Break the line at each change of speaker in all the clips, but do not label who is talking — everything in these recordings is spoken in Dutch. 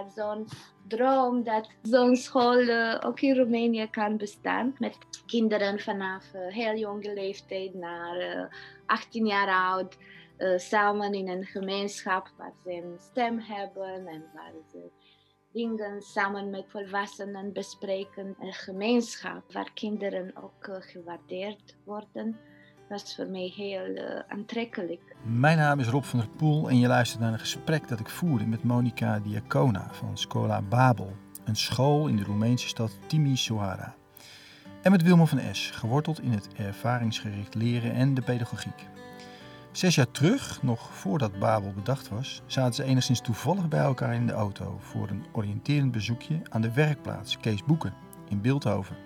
haar zo'n droom dat zo'n school ook in Roemenië kan bestaan. Met kinderen vanaf heel jonge leeftijd naar 18 jaar oud. samen in een gemeenschap waar ze een stem hebben en waar ze dingen samen met volwassenen bespreken. Een gemeenschap waar kinderen ook gewaardeerd worden. Was voor mij heel uh, aantrekkelijk.
Mijn naam is Rob van der Poel en je luistert naar een gesprek dat ik voerde met Monica Diacona van Scola Babel, een school in de Roemeense stad Timisoara. En met Wilma van Es, geworteld in het ervaringsgericht leren en de pedagogiek. Zes jaar terug, nog voordat Babel bedacht was, zaten ze enigszins toevallig bij elkaar in de auto voor een oriënterend bezoekje aan de werkplaats Kees Boeken in Beeldhoven.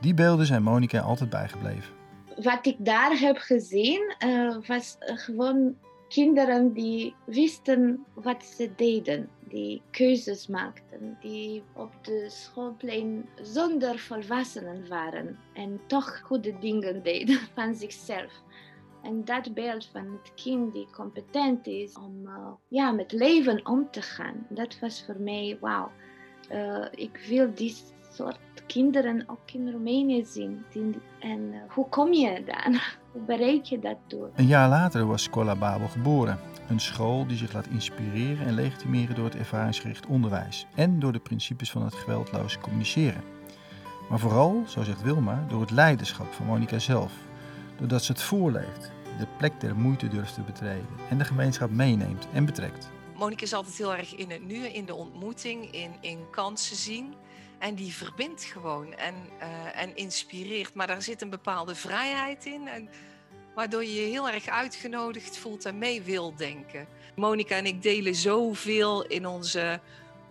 Die beelden zijn Monika altijd bijgebleven.
Wat ik daar heb gezien uh, was gewoon kinderen die wisten wat ze deden, die keuzes maakten, die op de schoolplein zonder volwassenen waren en toch goede dingen deden van zichzelf. En dat beeld van het kind die competent is om uh, ja, met leven om te gaan, dat was voor mij wauw. Ik wil die soort kinderen ook in Roemenië zien. En uh, hoe kom je dan? Hoe bereik je dat door?
Een jaar later was Scola Babel geboren. Een school die zich laat inspireren en legitimeren door het ervaringsgericht onderwijs en door de principes van het geweldloos communiceren. Maar vooral, zo zegt Wilma, door het leiderschap van Monica zelf. Doordat ze het voorleeft, de plek der moeite durft te betreden en de gemeenschap meeneemt en betrekt.
Monika is altijd heel erg in het nu, in de ontmoeting, in, in kansen zien. En die verbindt gewoon en, uh, en inspireert. Maar daar zit een bepaalde vrijheid in. En, waardoor je je heel erg uitgenodigd voelt en mee wil denken. Monika en ik delen zoveel in onze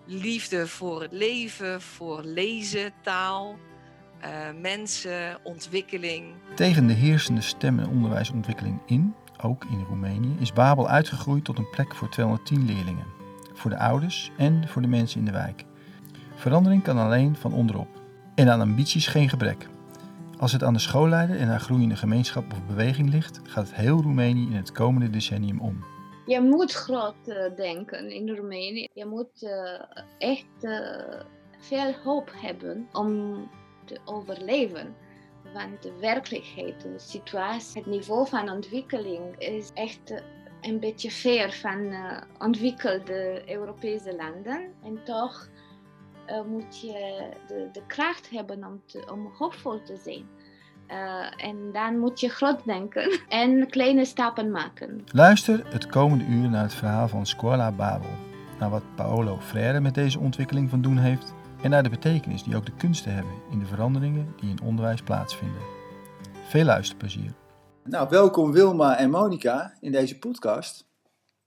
liefde voor het leven, voor lezen, taal uh, mensen, ontwikkeling.
Tegen de heersende stem- en onderwijsontwikkeling in, ook in Roemenië, is Babel uitgegroeid tot een plek voor 210 leerlingen. Voor de ouders en voor de mensen in de wijk. Verandering kan alleen van onderop. En aan ambities geen gebrek. Als het aan de schoolleider en haar groeiende gemeenschap of beweging ligt, gaat het heel Roemenië in het komende decennium om.
Je moet groot uh, denken in Roemenië. Je moet uh, echt uh, veel hoop hebben om te overleven. Want de werkelijkheid, de situatie, het niveau van ontwikkeling is echt eh, een beetje ver van ontwikkelde Europese landen. En toch uh, moet je de, de kracht hebben om, te, om hoopvol te zijn. Uh, en dan moet je groot denken en kleine stappen maken.
Luister het komende uur naar het verhaal van Scuola Babel. Naar wat Paolo Freire met deze ontwikkeling van doen heeft en naar de betekenis die ook de kunsten hebben in de veranderingen die in onderwijs plaatsvinden. Veel luisterplezier. Nou, welkom Wilma en Monica in deze podcast.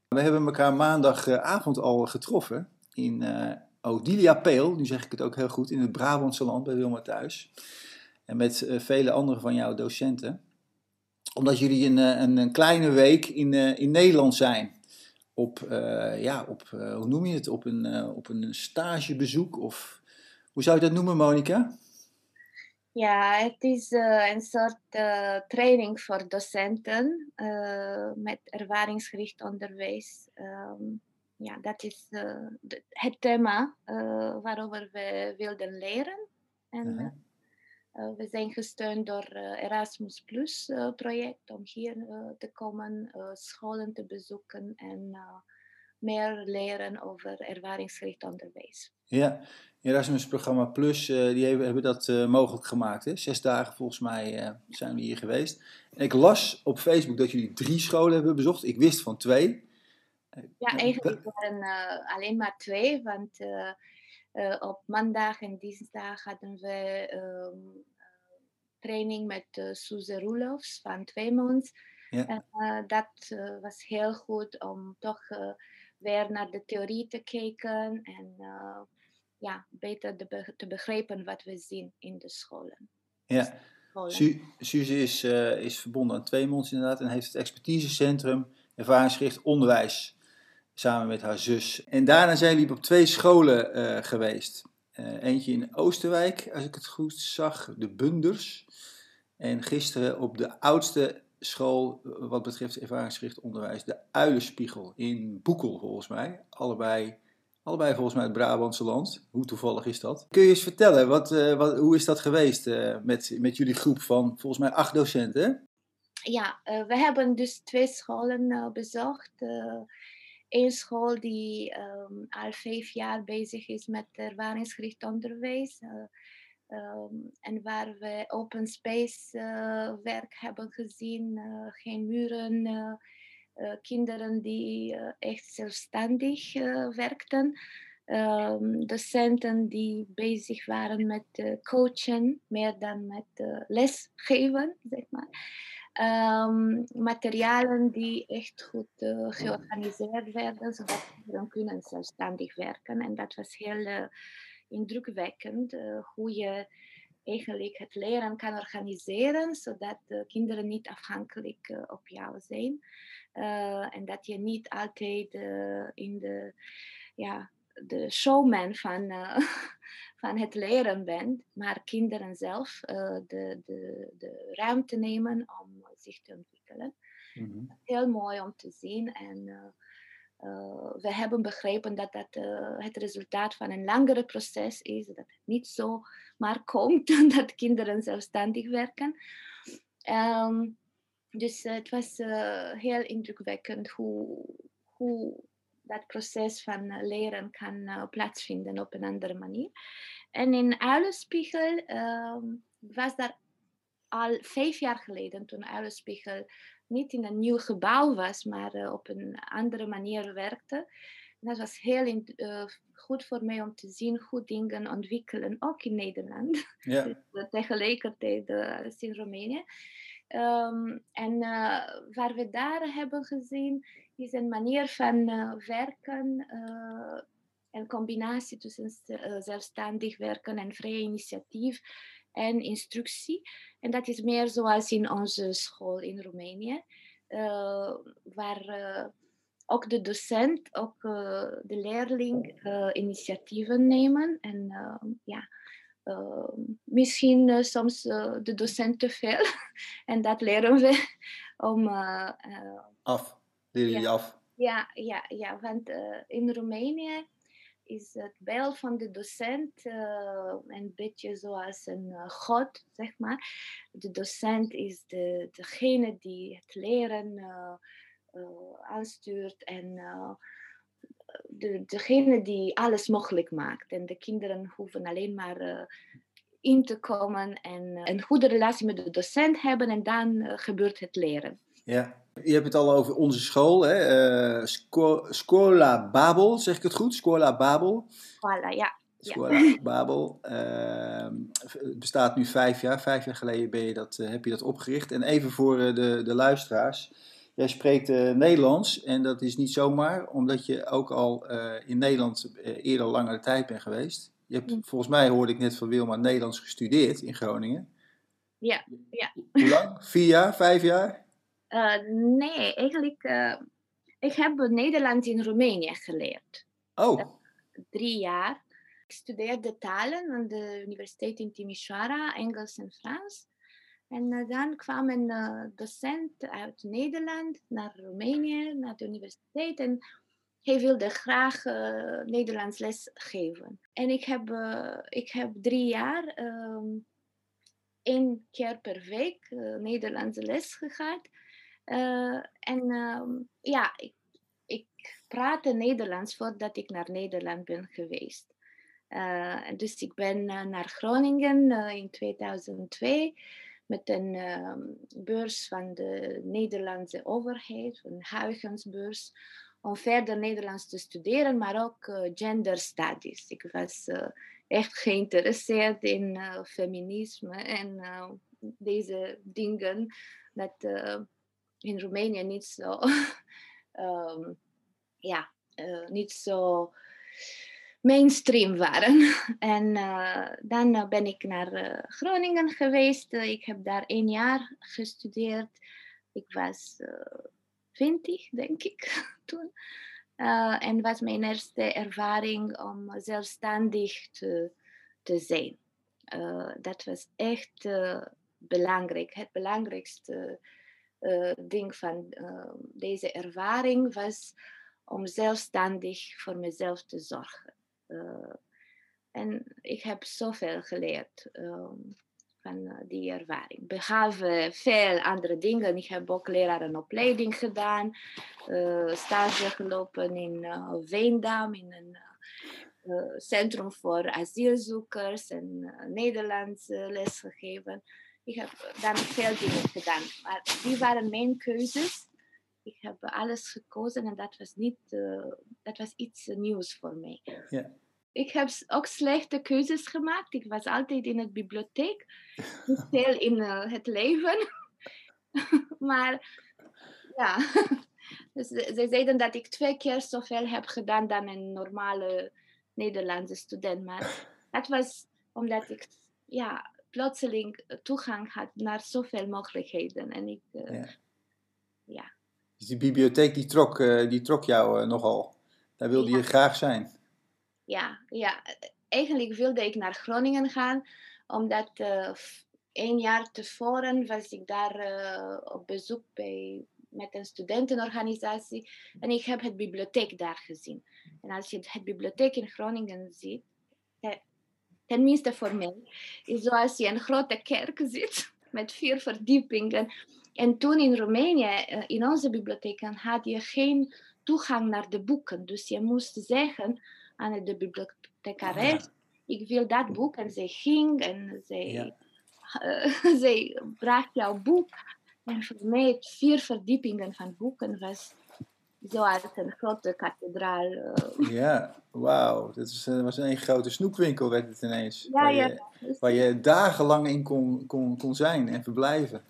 We hebben elkaar maandagavond al getroffen in uh, Odilia Peel, nu zeg ik het ook heel goed, in het Brabantse land bij Wilma thuis. En met uh, vele andere van jouw docenten. Omdat jullie een, eh, een, een kleine week in, uh, in Nederland zijn op, ja, op hoe noem je het, op een, op een stagebezoek of hoe zou je dat noemen, Monica?
Ja, het is een soort training voor docenten met ervaringsgericht onderwijs. Um, ja, dat is de, het thema waarover we wilden leren. En -huh. we zijn gesteund door Erasmus Plus project om hier te komen, scholen te bezoeken en meer leren over ervaringsgericht onderwijs.
Ja, Erasmus Programma Plus, uh, die hebben, hebben dat uh, mogelijk gemaakt. Hè? Zes dagen volgens mij uh, zijn we hier geweest. En ik las op Facebook dat jullie drie scholen hebben bezocht. Ik wist van twee.
Ja, eigenlijk waren alleen maar twee. Want op maandag en dinsdag hadden we um, training met uh, Suze Roelofs van Tweemonds. Ja. En dat was heel goed om toch weer naar de theorie te kijken en ja, beter te, te begrijpen wat we zien in de scholen.
Ja, Su Suze is, uh, is verbonden aan Tweemonds inderdaad en heeft het expertisecentrum ervaringsgericht onderwijs samen met haar zus. En daarna zijn jullie op twee scholen uh, geweest. Uh, eentje in Oosterwijk, als ik het goed zag, de Bunders. En gisteren op de oudste school wat betreft ervaringsgericht onderwijs, de Uilenspiegel in Boekel volgens mij. Allebei Allebei volgens mij het Brabantse land. Hoe toevallig is dat? Kun je eens vertellen, wat, wat, hoe is dat geweest met, met jullie groep van volgens mij acht docenten?
Ja, we hebben dus twee scholen bezocht. Eén school die ehm, al vijf jaar bezig is met ervaringsgericht onderwijs. Ehm, en waar we open space werk hebben gezien, geen muren, kinderen die echt zelfstandig werkten. Um, docenten die bezig waren met coachen, meer dan met lesgeven, zeg maar. Um, materialen die echt goed uh, georganiseerd werden, zodat kinderen kunnen zelfstandig werken. En dat was heel uh, indrukwekkend, uh, hoe je eigenlijk het leren kan organiseren, zodat de kinderen niet afhankelijk op jou zijn. en dat je niet altijd in de, ja, de showman van, van het leren bent, maar kinderen zelf uh, de, de, de ruimte nemen om zich te ontwikkelen. Mm Heel mooi om te zien en uh, we hebben begrepen dat dat het resultaat van een langere proces is, dat het niet zo maar komt dat kinderen zelfstandig werken. Um, dus het was heel indrukwekkend hoe, hoe dat proces van leren kan plaatsvinden op een andere manier. En in Uilenspiegel uh, was daar al vijf jaar geleden, toen Uilenspiegel niet in een nieuw gebouw was, maar uh, op een andere manier werkte. dat was heel in, uh, goed voor mij om te zien hoe dingen ontwikkelen, ook in Nederland. Ja. dus, tegelijkertijd als in Roemenië. Um, en waar we daar hebben gezien, is een manier van werken een combinatie tussen eh, zelfstandig werken en vrije initiatief en instructie. En dat is meer zoals in onze school in Roemenië, uh, waar uh, ook de docent, ook uh, de leerling initiatieven nemen. En ja, misschien soms de docent te veel. en dat leren we om...
af, leren jullie
ja,
af?
Ja, ja, ja want in Roemenië is het beeld van de docent uh, een beetje zoals een uh, god, zeg maar. De docent is de, degene die het leren uh, aanstuurt en de, degene die alles mogelijk maakt. En de kinderen hoeven alleen maar in te komen en een goede relatie met de docent hebben en dan gebeurt het leren.
Ja, je hebt het al over onze school, hè? Scola Babel, zeg ik het goed? Scola Babel.
Voilà, ja.
Scola Babel. Het bestaat nu vijf jaar. Vijf jaar geleden ben je dat, heb je dat opgericht. En even voor de, de luisteraars. Jij spreekt Nederlands en dat is niet zomaar, omdat je ook al in Nederland eerder langere tijd bent geweest. Je hebt, volgens mij hoorde ik net van Wilma Nederlands gestudeerd in Groningen.
Ja, ja.
Hoe lang? Vier jaar? Vijf jaar?
Nee, eigenlijk, ik heb Nederlands in Roemenië geleerd.
Oh.
Drie jaar. Ik studeerde talen aan de universiteit in Timișoara, Engels en Frans. En dan kwam een docent uit Nederland naar Roemenië, naar de universiteit. En hij wilde graag Nederlands les geven. En ik heb, ik heb drie jaar um, één keer per week Nederlandse les gehad. Uh, en uh, ja, ik, ik praatte Nederlands voordat ik naar Nederland ben geweest. Uh, dus ik ben naar Groningen in 2002 met een ehm, beurs van de Nederlandse overheid, een Huygensbeurs, om verder Nederlands te studeren, maar ook gender studies. Ik was echt geïnteresseerd in feminisme en deze dingen. Dat, in Roemenië niet zo, um, ja, niet zo mainstream waren. en uh, dan uh, ben ik naar Groningen geweest. ik heb daar één jaar gestudeerd. Ik was twintig, denk ik, toen. en was mijn eerste ervaring om zelfstandig te, te zijn. dat was echt belangrijk. Het belangrijkste ding van deze ervaring was om zelfstandig voor mezelf te zorgen. Uh, en ik heb zoveel geleerd um, van die ervaring. Behalve veel andere dingen. Ik heb ook lerarenopleiding gedaan, uh, stage gelopen in Veendam, in een centrum voor asielzoekers en Nederlands les gegeven. Ik heb dan veel dingen gedaan. Maar die waren mijn keuzes. Ik heb alles gekozen en dat was, niet, dat was iets nieuws voor mij.
Ja
ik heb ook slechte keuzes gemaakt. Ik was altijd in de bibliotheek, niet veel in uh, het leven. maar ja, dus ze zeiden dat ik twee keer zoveel heb gedaan dan een normale Nederlandse student. Maar dat was omdat ik ja, plotseling toegang had naar zoveel mogelijkheden. En ik, uh, ja. ja.
Dus die bibliotheek die trok, uh, die trok jou nogal. Daar wilde ja. je graag zijn
ja, ja, eigenlijk wilde ik naar Groningen gaan, omdat uh, een jaar tevoren was ik daar uh, op bezoek bij, met een studentenorganisatie en ik heb het bibliotheek daar gezien. En als je het bibliotheek in Groningen ziet, tenminste voor mij, is zoals je een grote kerk ziet met vier verdiepingen. En toen in Roemenië, eh, in onze bibliotheken, had je geen toegang naar de boeken. Dus je moest zeggen aan de bibliothecares. Ah. Ik wil dat boek. En zij ging en zij, ja. uh, zij bracht jouw boek. En voor mij vier verdiepingen van boeken was zoals een grote kathedraal. Uh.
Ja, wauw. Dat was, was een grote snoepwinkel werd het ineens. Ja, waar, je, waar je dagenlang in kon, kon, kon zijn en verblijven.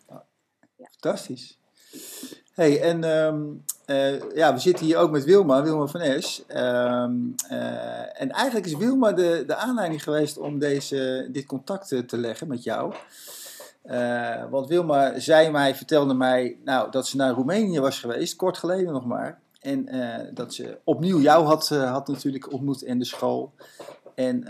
Fantastisch hey, en ehm, eh, ja, we zitten hier ook met Wilma, Wilma van Es. Ehm, eh, en eigenlijk is Wilma de, de aanleiding geweest om deze, dit contact te leggen met jou. Want Wilma zei mij, vertelde mij nou, dat ze naar Roemenië was geweest, kort geleden nog maar. En dat ze opnieuw jou had, had natuurlijk ontmoet in de school. En,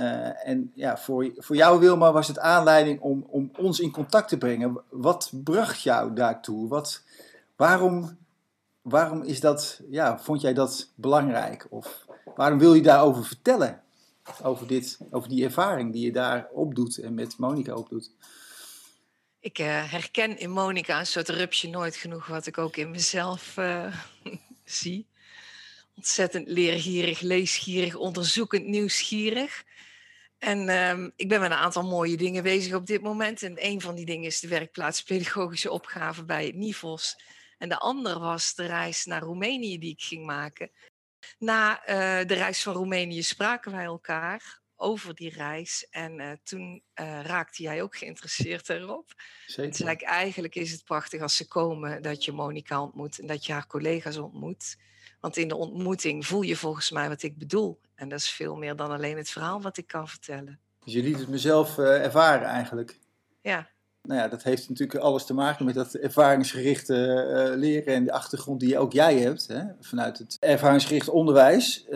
en ja, voor, voor jou, Wilma, was het aanleiding om, om ons in contact te brengen. Wat bracht jou daartoe? Wat, Waarom, waarom is dat, ja, vond jij dat belangrijk? Of waarom wil je daarover vertellen? Over, dit, over die ervaring die je daar opdoet en met Monica opdoet?
Ik uh, herken in Monica een soort rupsje nooit genoeg, wat ik ook in mezelf uh, zie. Ontzettend leergierig, leesgierig, onderzoekend, nieuwsgierig. En um, ik ben met een aantal mooie dingen bezig op dit moment. En een van die dingen is de werkplaats pedagogische opgave bij het NIVOS en de andere was de reis naar Roemenië die ik ging maken. Na uh, de reis van Roemenië spraken wij elkaar over die reis. En uh, toen uh, raakte jij ook geïnteresseerd erop. Zeker. Toen zei ik, eigenlijk is het prachtig als ze komen dat je Monica ontmoet en dat je haar collega's ontmoet. Want in de ontmoeting voel je volgens mij wat ik bedoel. En dat is veel meer dan alleen het verhaal wat ik kan vertellen.
Dus je liet het mezelf ervaren eigenlijk?
Ja
nou ja, dat heeft natuurlijk alles te maken met dat ervaringsgerichte uh, leren en de achtergrond die ook jij hebt hè, vanuit het ervaringsgericht onderwijs. Uh,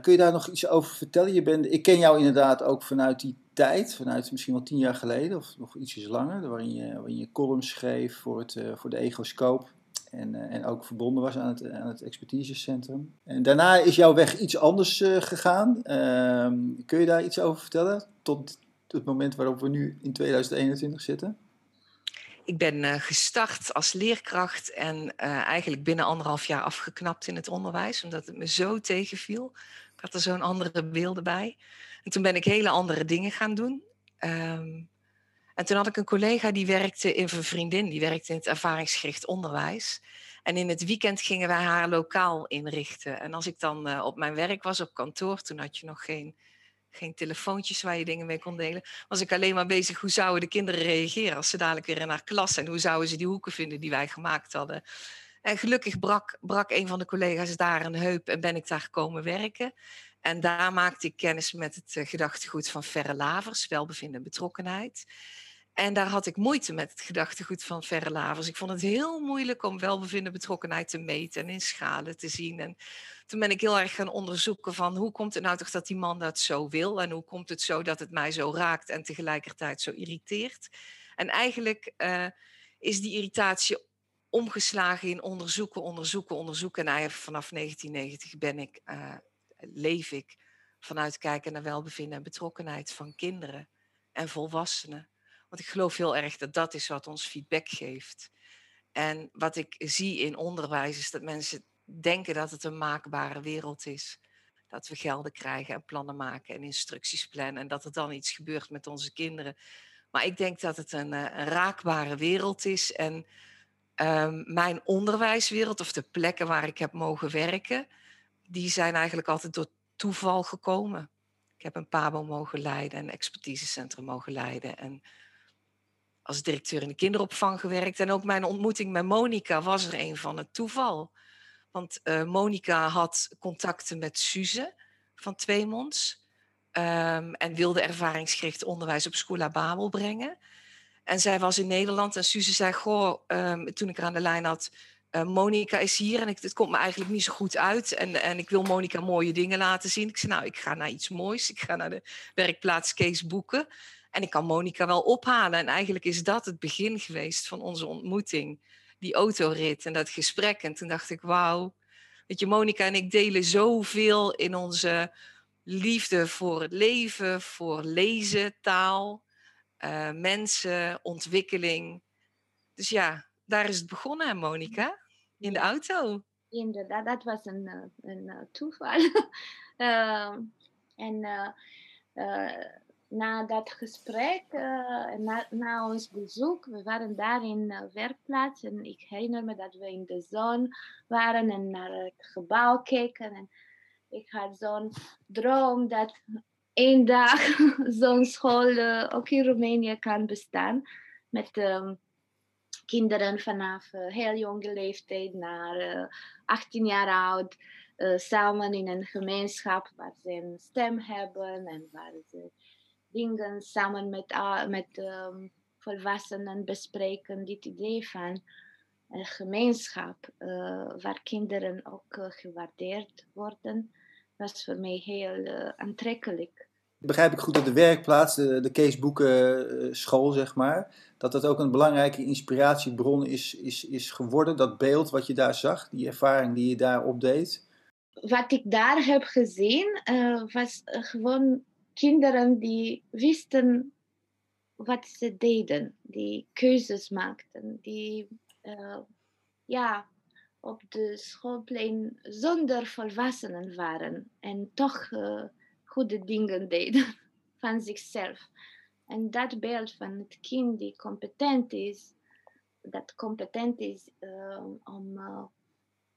kun je daar nog iets over vertellen? Je bent, ik ken jou inderdaad ook vanuit die tijd, vanuit misschien wel tien jaar geleden of nog ietsjes langer, waarin je, waarin je columns schreef voor, het, voor de Egoscoop. En, en ook verbonden was aan het, aan het expertisecentrum. En daarna is jouw weg iets anders gegaan. Ehm, kun je daar iets over vertellen? Tot het moment waarop we nu in 2021 zitten?
Ik ben gestart als leerkracht en eigenlijk binnen anderhalf jaar afgeknapt in het onderwijs, omdat het me zo tegenviel. Ik had er zo'n andere beelden bij. En toen ben ik hele andere dingen gaan doen. Um, en toen had ik een collega die werkte, in een vriendin, die werkte in het ervaringsgericht onderwijs. En in het weekend gingen wij haar lokaal inrichten. En als ik dan uh, op mijn werk was op kantoor, toen had je nog geen geen telefoontjes waar je dingen mee kon delen. Was ik alleen maar bezig hoe zouden de kinderen reageren als ze dadelijk weer in haar klas zijn. Hoe zouden ze die hoeken vinden die wij gemaakt hadden. En gelukkig brak, brak een van de collega's daar een heup en ben ik daar komen werken. En daar maakte ik kennis met het uh, gedachtegoed van Verre Lavers, welbevinden en betrokkenheid. En daar had ik moeite met het gedachtegoed van Verre Lavers. Ik vond het heel moeilijk om welbevinden betrokkenheid te meten en in schalen te zien. En toen ben ik heel erg gaan onderzoeken van hoe komt het nou toch dat die man dat zo wil en hoe komt het zo dat het mij zo raakt en tegelijkertijd zo irriteert. En eigenlijk uh, is die irritatie omgeslagen in onderzoeken, onderzoeken, onderzoeken. En nou vanaf 1990 ben ik, uh, leef ik vanuit kijken naar welbevinden en betrokkenheid van kinderen en volwassenen. Want ik geloof heel erg dat dat is wat ons feedback geeft. En wat ik zie in onderwijs is dat mensen denken dat het een maakbare wereld is. Dat we gelden krijgen en plannen maken en instructies plannen en dat er dan iets gebeurt met onze kinderen. Maar ik denk dat het een, eh, een raakbare wereld is. En um, mijn onderwijswereld, of de plekken waar ik heb mogen werken, die zijn eigenlijk altijd door toeval gekomen. Ik heb een PABO mogen leiden, een expertisecentrum mogen leiden. En als directeur in de kinderopvang gewerkt. En ook mijn ontmoeting met Monica was er een van het toeval. Want uh, Monica had contacten met Suze van Tweemonds. Um, en wilde ervaringsgericht onderwijs op Schola Babel brengen. En zij was in Nederland en Suze zei, goh, um, toen ik haar aan de lijn had, uh, Monica is hier en het komt me eigenlijk niet zo goed uit. En, en ik wil Monica mooie dingen laten zien. Ik zei, nou, ik ga naar iets moois. Ik ga naar de werkplaats Kees Boeken. En ik kan Monica wel ophalen. En eigenlijk is dat het begin geweest van onze ontmoeting. Die autorit en dat gesprek. En toen dacht ik, wauw. Weet je, Monica en ik delen zoveel in onze liefde voor het leven, voor lezen, taal, uh, mensen, ontwikkeling. Dus ja, daar is het begonnen, Monica? In de auto.
Inderdaad, dat was een, eh, een, een toeval. uh, en na dat gesprek, na, na, ons bezoek, we waren daar in de werkplaats en ik herinner me dat we in de zon waren en naar het gebouw keken. En ik had zo'n droom dat één dag zo'n school ook in Roemenië kan bestaan. Met um, kinderen vanaf uh, heel jonge leeftijd naar uh, 18 jaar oud. Uh, samen in een gemeenschap waar ze een stem hebben en waar ze dingen samen met, met um, volwassenen bespreken. Dit idee van een gemeenschap waar kinderen ook gewaardeerd worden, was voor mij heel aantrekkelijk
begrijp ik goed dat de werkplaats, de, de school, zeg maar, dat dat ook een belangrijke inspiratiebron is, is, is geworden, dat beeld wat je daar zag, die ervaring die je daar opdeed?
Wat ik daar heb gezien, was gewoon kinderen die wisten wat ze deden, die keuzes maakten, die uh, ja, op de schoolplein zonder volwassenen waren en toch uh, goede dingen deden van zichzelf. En dat beeld van het kind die competent is, dat competent is uh, om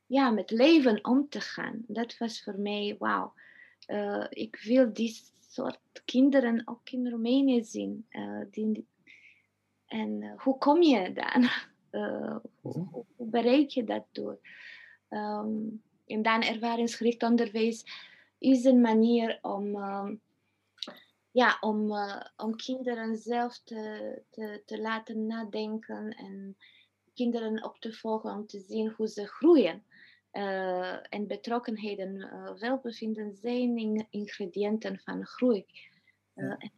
ja, met leven om te gaan, dat was voor mij wauw. Ik wil die soort kinderen ook in Roemenië zien. Die, en hoe kom je dan? hoe, hoe, bereik je dat door? Um, en dan ervaringsgericht onderwijs is een manier om, uh, ja, om, uh, om kinderen zelf te, te, te laten nadenken en kinderen op te volgen om te zien hoe ze groeien. Uh, en betrokkenheden, welbevinden zijn in, ingrediënten van groei. Ja. En,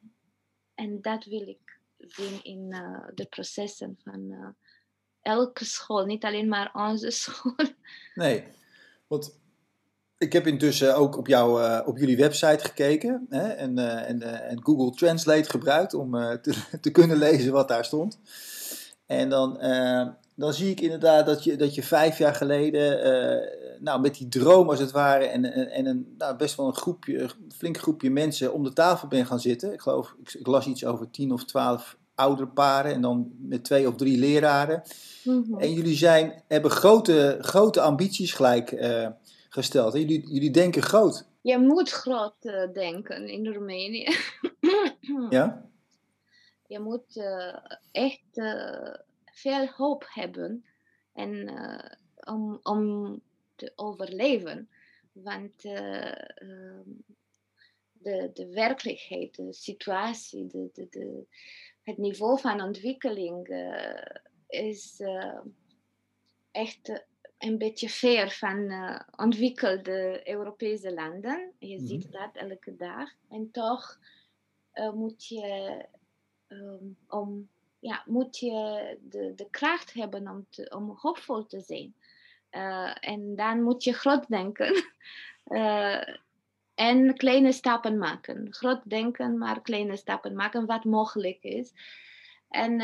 en, dat wil ik zien in de processen van elke school, niet alleen maar onze school.
Nee, want ik heb intussen ook op, jou, op jullie website gekeken hè, en, en, en, Google Translate gebruikt om te, te, kunnen lezen wat daar stond. En dan, dan zie ik inderdaad dat je, dat je vijf jaar geleden nou, met die droom als het ware en, en, en een nou, best wel een groepje, een flink groepje mensen om de tafel ben gaan zitten. Ik geloof, ik, ik las iets over tien of twaalf ouderparen en dan met twee of drie leraren. Mm -hmm. En jullie zijn, hebben grote, grote ambities gelijk gesteld. Jullie, jullie denken groot.
Je moet groot uh, denken in Roemenië.
ja?
Je moet echt veel hoop hebben en, om, om te overleven. Want ehm, de, de werkelijkheid, de situatie, de, de, de, het niveau van ontwikkeling is echt een beetje ver van uh, ontwikkelde Europese landen. Je mm-hmm. ziet dat elke dag. En toch uh, moet je um, om ja, moet je de, de kracht hebben om, om hoopvol te zijn. en dan moet je groot denken. en kleine stappen maken. Groot denken, maar kleine stappen maken, wat mogelijk is. En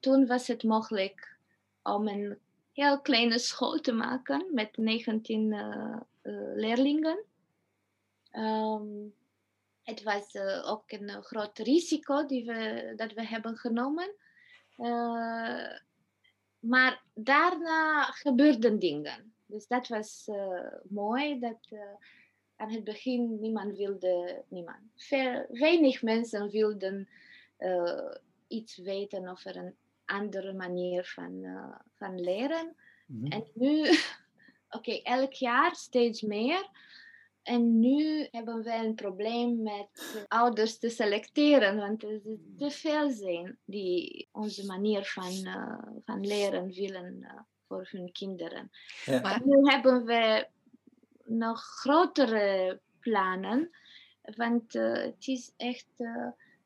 toen was het mogelijk om een heel kleine school te maken met 19 leerlingen. Um, het was uh, ook een uh, groot risico die we, dat we hebben genomen. Uh, maar daarna gebeurden dingen. Dus dat was mooi. Dat, aan het begin niemand wilde, niemand. Veel, weinig mensen wilden iets weten over een andere manier van, van leren. Mm -hmm. En nu, oké, okay, elk jaar steeds meer. En nu hebben we een probleem met ouders te selecteren, want er te veel zijn die onze manier van, uh, van leren willen uh, voor hun kinderen. Ja. Maar nu hebben we nog grotere plannen, want uh, het is echt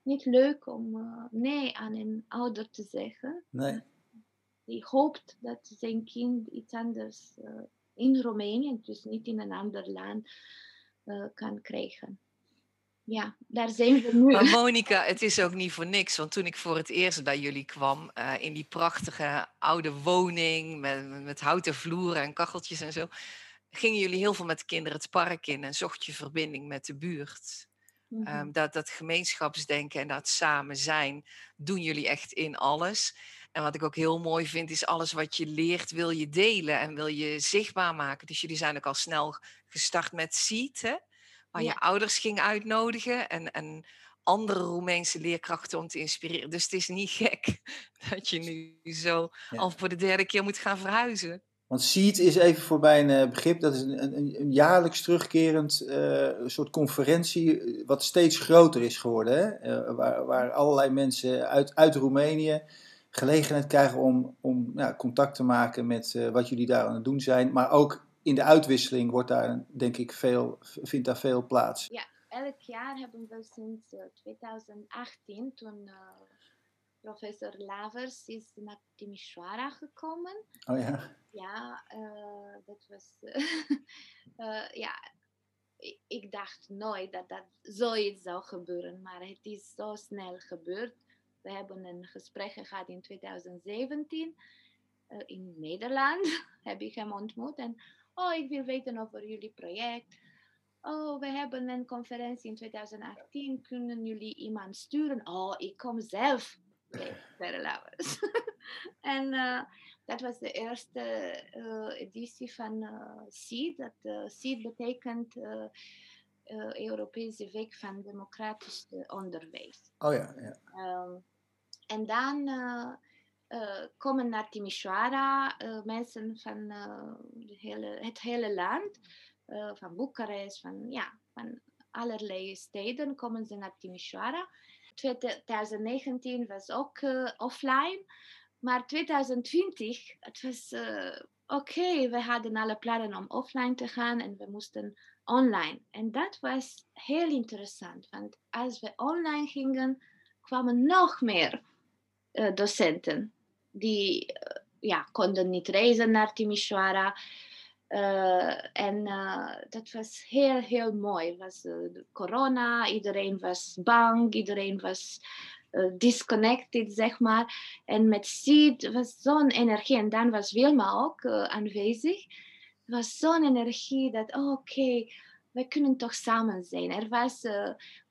niet leuk om nee aan een ouder te zeggen.
Nee.
Die hoopt dat zijn kind iets anders in Roemenië, dus niet in een ander land, uh, kan krijgen. Ja, daar zijn we nu.
Maar Monika, het is ook niet voor niks. Want toen ik voor het eerst bij jullie kwam, uh, in die prachtige oude woning met, met houten vloeren en kacheltjes en zo, gingen jullie heel veel met de kinderen het park in en zocht je verbinding met de buurt. Mm -hmm. um, dat, dat gemeenschapsdenken en dat samen zijn, doen jullie echt in alles. En wat ik ook heel mooi vind, is alles wat je leert, wil je delen en wil je zichtbaar maken. Dus jullie zijn ook al snel gestart met Seed, hè? waar ja. je ouders ging uitnodigen en, en andere Roemeense leerkrachten om te inspireren. Dus het is niet gek dat je nu zo ja. al voor de derde keer moet gaan verhuizen.
Want Seed is even voor mijn uh, begrip, dat is een, een, een jaarlijks terugkerend uh, soort conferentie, eh, wat steeds groter is geworden. Hè? Waar, waar allerlei mensen uit, uit Roemenië gelegenheid krijgen om, om ja, contact te maken met wat jullie daar aan het doen zijn. Maar ook in de uitwisseling wordt daar, denk ik, veel, vindt daar veel plaats.
Ja, elk jaar hebben we sinds uh, 2018, toen professor Lavers is naar Timișoara gekomen.
Oh ja?
Ja, dat was... ja, ik dacht nooit dat dat zoiets zou gebeuren, maar het is zo snel gebeurd. We hebben een gesprek gehad in 2017 uh, in Nederland. heb ik hem ontmoet. En, oh, ik wil weten over jullie project. Oh, we hebben een conferentie in 2018. Kunnen jullie iemand sturen? Oh, ik kom zelf. en uh, dat was de eerste uh, editie van uh, SEED. Dat, SEED betekent Europese Week van Democratisch Onderwijs.
Oh ja, ja.
Um, en dan uh, uh, komen naar Timișoara uh, mensen van hele, het hele land, van Boekarest, van, ja, van allerlei steden komen ze naar Timișoara. 2019 was ook offline, maar 2020, het was oké, okay, we hadden alle plannen om offline te gaan en we moesten online. En dat was heel interessant, want als we online gingen, kwamen nog meer uh, docenten. Die ja, konden niet reizen naar Timișoara. Uh, en dat was heel, heel mooi. was corona, iedereen was bang, iedereen was disconnected, zeg maar. En met Seed was zo'n energie. En dan was Wilma ook aanwezig. Er was zo'n energie dat, oh, oké, okay, we kunnen toch samen zijn. Er was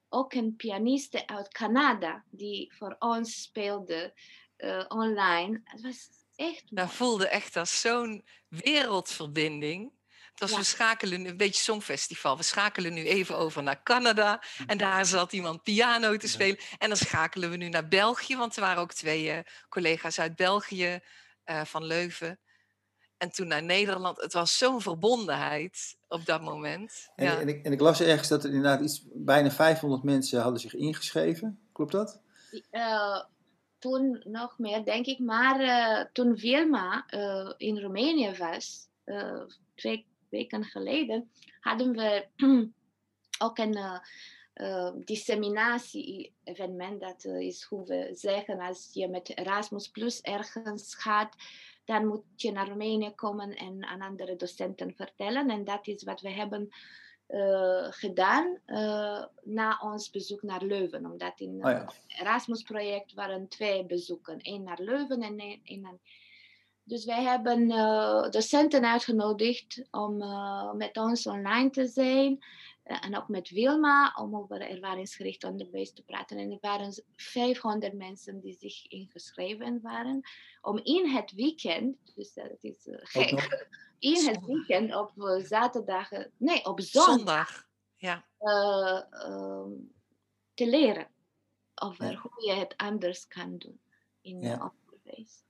ook een pianiste uit Canada die voor ons speelde uh, online. Het was echt.
Dat voelde echt als zo'n wereldverbinding. Het was, ja. we schakelen een beetje songfestival. We schakelen nu even over naar Canada. En daar zat iemand piano te spelen. En dan schakelen we nu naar België. Want er waren ook twee uh, collega's uit België uh, van Leuven. En toen naar Nederland. Het was zo'n verbondenheid op dat moment.
En,
ja.
en, ik, en ik las ergens dat er inderdaad iets, bijna 500 mensen hadden zich ingeschreven. Klopt dat?
Uh, toen nog meer, denk ik. Maar uh, toen Wilma uh, in Roemenië was, twee weken geleden, hadden we ook een disseminatie-evenement. Dat is hoe we zeggen, als je met Erasmus Plus ergens gaat, dan moet je naar Roemenië komen en aan andere docenten vertellen. En dat is wat we hebben uh, gedaan uh, na ons bezoek naar Leuven. Omdat in het oh Erasmus-project waren twee bezoeken. één naar Leuven en één naar... Dus wij hebben uh, docenten uitgenodigd om met ons online te zijn. En ook met Wilma om over ervaringsgericht onderwijs te praten. En er waren 500 mensen die zich ingeschreven waren. Om in het weekend, dus dat is gek in het weekend op eh, zaterdag, nee, op zondag, zondag.
Ja.
Uh, uh, te leren over ja. hoe je het anders kan doen in ja. het onderwijs.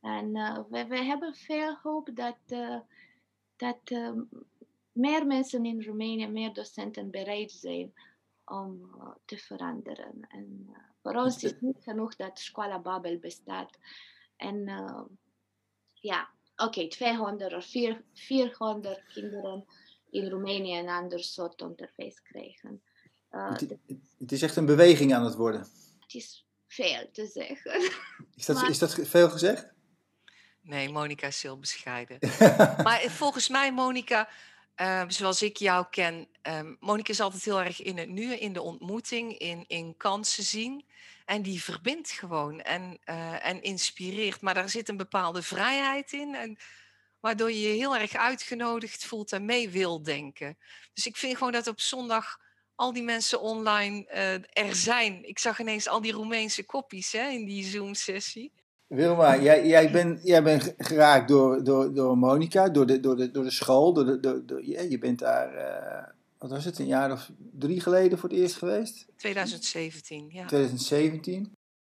En uh, we, we, hebben veel hoop dat, dat meer mensen in Roemenië, meer docenten bereid zijn om te veranderen. En voor ons is het niet genoeg dat Schola Babel bestaat. En ja, oké, okay, 200 of 400 kinderen in Roemenië een ander soort onderwijs krijgen.
Uh, het, het, is echt een beweging aan het worden.
Het is veel te zeggen.
Is dat, is dat veel gezegd?
Nee, Monika is heel bescheiden. maar volgens mij, Monika, uh, zoals ik jou ken, um, Monika is altijd heel erg in het nu, in de ontmoeting, in, in kansen zien. En die verbindt gewoon en, uh, en inspireert. Maar daar zit een bepaalde vrijheid in. En, waardoor je je heel erg uitgenodigd voelt en mee wil denken. Dus ik vind gewoon dat op zondag al die mensen online uh, er zijn. Ik zag ineens al die Roemeense koppies hè, in die Zoom-sessie.
Wilma, jij, jij bent jij bent geraakt door, door, door Monica, door de, door, de, door de school. Door de, door, door, je, je bent daar uh, wat was het, een jaar of drie geleden voor het eerst geweest?
2017, ja.
2017.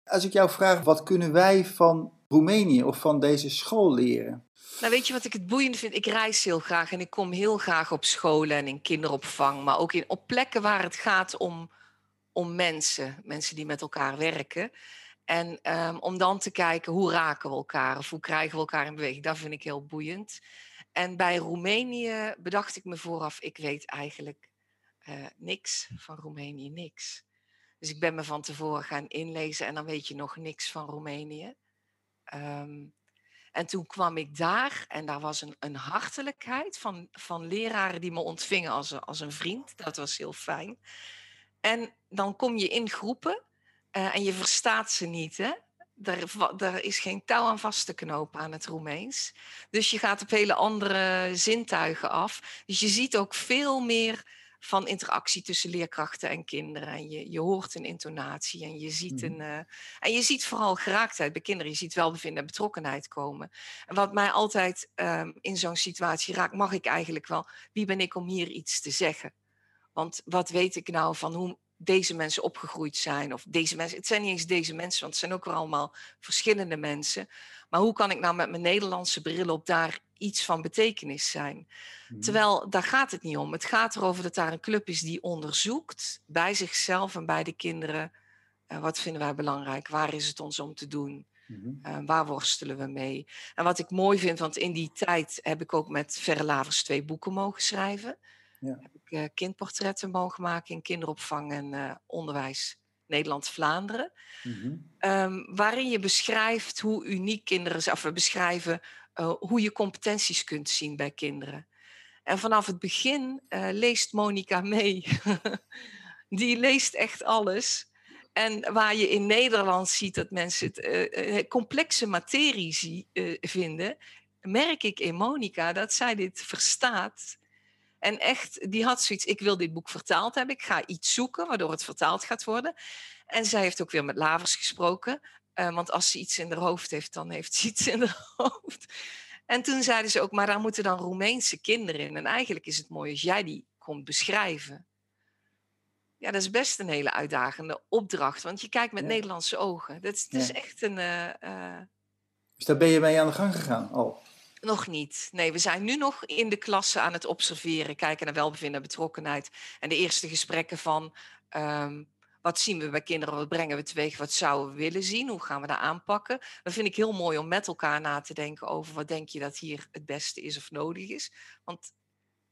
Als ik jou vraag, wat kunnen wij van Roemenië of van deze school leren?
Nou, weet je wat ik het boeiend vind? Ik reis heel graag en ik kom heel graag op scholen en in kinderopvang, maar ook in, op plekken waar het gaat om, om mensen, mensen die met elkaar werken. En um, om dan te kijken hoe raken we elkaar of hoe krijgen we elkaar in beweging, dat vind ik heel boeiend. En bij Roemenië bedacht ik me vooraf, ik weet eigenlijk uh, niks van Roemenië, niks. Dus ik ben me van tevoren gaan inlezen en dan weet je nog niks van Roemenië. Um, en toen kwam ik daar en daar was een, een hartelijkheid van, van leraren die me ontvingen als, als een vriend. Dat was heel fijn. En dan kom je in groepen uh, en je verstaat ze niet. Hè? er, is geen touw aan vast te knopen aan het Roemeens. Dus je gaat op hele andere zintuigen af. Dus je ziet ook veel meer van interactie tussen leerkrachten en kinderen. En je, je hoort een intonatie en je ziet mhm. een. Uh, en je ziet vooral geraaktheid bij kinderen. Je ziet welbevinden en betrokkenheid komen. En wat mij altijd um, in zo'n situatie raakt, mag ik eigenlijk wel. Wie ben ik om hier iets te zeggen? Want wat weet ik nou van hoe, deze mensen opgegroeid zijn. Of deze mensen. Het zijn niet eens deze mensen, want het zijn ook weer allemaal verschillende mensen. Maar hoe kan ik nou met mijn Nederlandse bril op daar iets van betekenis zijn? Mhm. Terwijl daar gaat het niet om. Het gaat erover dat daar een club is die onderzoekt bij zichzelf en bij de kinderen. Uh, wat vinden wij belangrijk? Waar is het ons om te doen? Uh, waar worstelen we mee? En wat ik mooi vind, want in die tijd heb ik ook met Verre Lavers twee boeken mogen schrijven. Ja. Heb ik uh, kindportretten mogen maken in kinderopvang en uh, onderwijs Nederland-Vlaanderen. Mm um, waarin je beschrijft hoe uniek kinderen zijn, of we beschrijven uh, hoe je competenties kunt zien bij kinderen. En vanaf het begin leest Monica mee. Die leest echt alles. En waar je in Nederland ziet dat mensen het complexe materie zie, vinden, merk ik in Monica dat zij dit verstaat en echt, die had zoiets, ik wil dit boek vertaald hebben. Ik ga iets zoeken waardoor het vertaald gaat worden. En zij heeft ook weer met Lavers gesproken. Uh, want als ze iets in haar hoofd heeft, dan heeft ze iets in haar hoofd. En toen zeiden ze ook, maar daar moeten dan Roemeense kinderen in. En eigenlijk is het mooi als jij die komt beschrijven. Ja, dat is best een hele uitdagende opdracht. Want je kijkt met Nederlandse ogen. Dat is, is echt een... Uh, uh...
Dus daar ben je mee aan de gang gegaan al?
Nog niet. Nee, we zijn nu nog in de klasse aan het observeren, kijken naar welbevinden en betrokkenheid. En de eerste gesprekken van um, wat zien we bij kinderen, wat brengen we teweeg, wat zouden we willen zien, hoe gaan we daar aanpakken. Dat vind ik heel mooi om met elkaar na te denken over wat denk je dat hier het beste is of nodig is. Want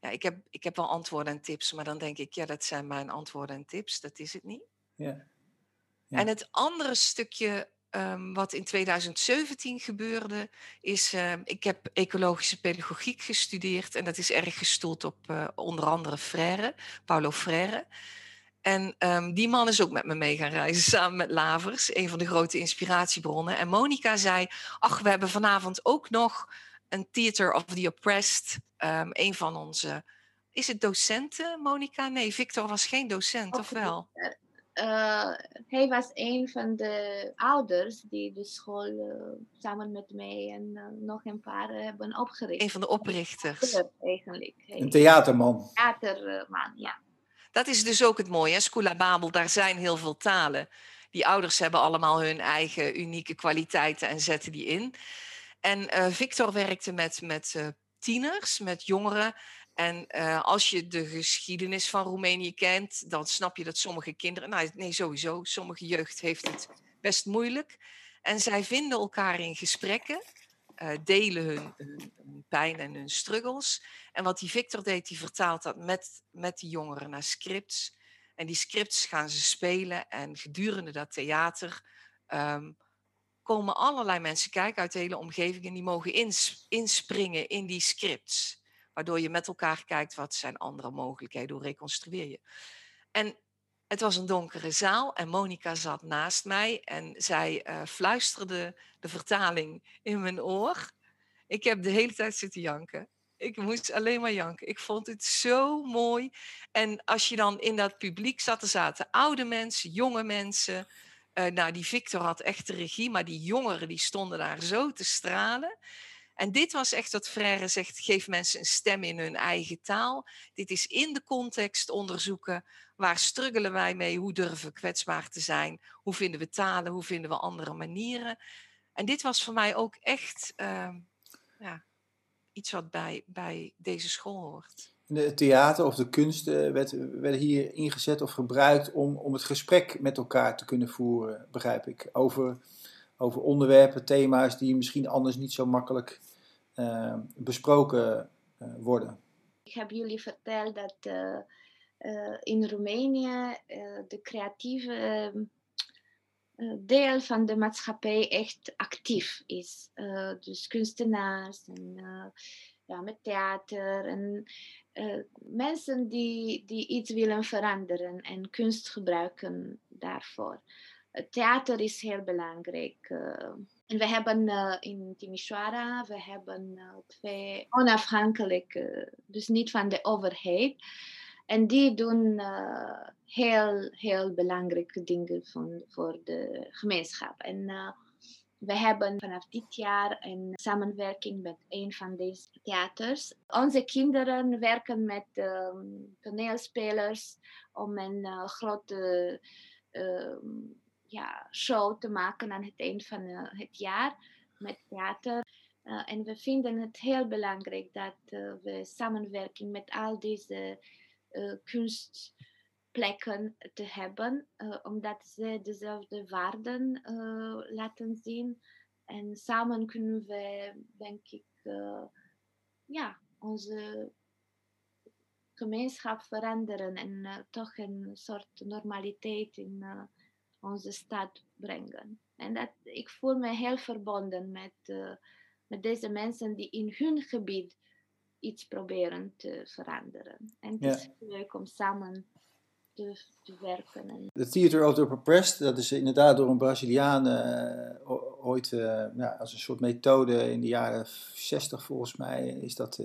ja, ik, heb, ik heb wel antwoorden en tips, maar dan denk ik, ja, dat zijn mijn antwoorden en tips. Dat is het niet.
Ja.
Ja. En het andere stukje um, wat in 2017 gebeurde, is, uh, ik heb ecologische pedagogiek gestudeerd en dat is erg gestoeld op uh, onder andere Frère, Paulo Frère. En um, die man is ook met me mee gaan reizen, samen met Lavers, een van de grote inspiratiebronnen. En Monica zei, ach, we hebben vanavond ook nog een Theater of the Oppressed, um, een van onze... Is het docenten, Monica? Nee, Victor was geen docent, of wel?
Uh, hij was een van de ouders die de school uh, samen met mij en uh, nog een paar hebben opgericht.
Een van de oprichters.
Eigenlijk.
Een theaterman.
Theaterman, ja.
Dat is dus ook het mooie, hè? Scula Babel, daar zijn heel veel talen. Die ouders hebben allemaal hun eigen unieke kwaliteiten en zetten die in. En Victor werkte met, met tieners, met jongeren en uh, als je de geschiedenis van Roemenië kent, dan snap je dat sommige kinderen, nou nee, sowieso, sommige jeugd heeft het best moeilijk. En zij vinden elkaar in gesprekken, uh, delen hun, hun, pijn en hun struggles. En wat die Victor deed, die vertaalt dat met, met die jongeren naar scripts. En die scripts gaan ze spelen en gedurende dat theater um, komen allerlei mensen kijken uit de hele omgeving en die mogen ins, inspringen in die scripts. Waardoor je met elkaar kijkt wat zijn andere mogelijkheden, hoe reconstrueer je. En het was een donkere zaal en Monica zat naast mij en zij uh, fluisterde de vertaling in mijn oor. Ik heb de hele tijd zitten janken. Ik moest alleen maar janken. Ik vond het zo mooi. En als je dan in dat publiek zat, er zaten oude mensen, jonge mensen. Uh, nou, die Victor had echt de regie, maar die jongeren die stonden daar zo te stralen. En dit was echt wat Frère zegt, geef mensen een stem in hun eigen taal. Dit is in de context onderzoeken. Waar struggelen wij mee? Hoe durven we kwetsbaar te zijn? Hoe vinden we talen? Hoe vinden we andere manieren? En dit was voor mij ook echt uh, ja, iets wat bij, bij deze school hoort.
De theater of de kunst werd, werden hier ingezet of gebruikt om, om het gesprek met elkaar te kunnen voeren, begrijp ik. Over, over onderwerpen, thema's die misschien anders niet zo makkelijk uh, besproken uh, worden.
Ik heb jullie verteld dat uh, in Roemenië de creatieve deel van de maatschappij echt actief is. dus kunstenaars en ja, met theater en mensen die, die iets willen veranderen en kunst gebruiken daarvoor. Het theater is heel belangrijk. En we hebben uh, in Timișoara, we hebben uh, twee onafhankelijke, dus niet van de overheid. En die doen uh, heel, heel belangrijke dingen voor de gemeenschap. En we hebben vanaf dit jaar een samenwerking met een van deze theaters. Onze kinderen werken met um, toneelspelers om een grote um, ja, show te maken aan het eind van uh, het jaar met theater. Uh, en we vinden het heel belangrijk dat uh, we samenwerking met al deze kunstplekken te hebben, omdat ze dezelfde waarden laten zien. En samen kunnen we, denk ik, ja, onze gemeenschap veranderen en toch een soort normaliteit in onze stad brengen. En dat, ik voel me heel verbonden met, uh, met deze mensen die in hun gebied iets proberen te veranderen. En het ja. is leuk om samen te, te werken.
De Theater of the Oppressed, dat is inderdaad door een Braziliaan uh, ooit uh, ja, als een soort methode in de jaren 60 volgens mij is dat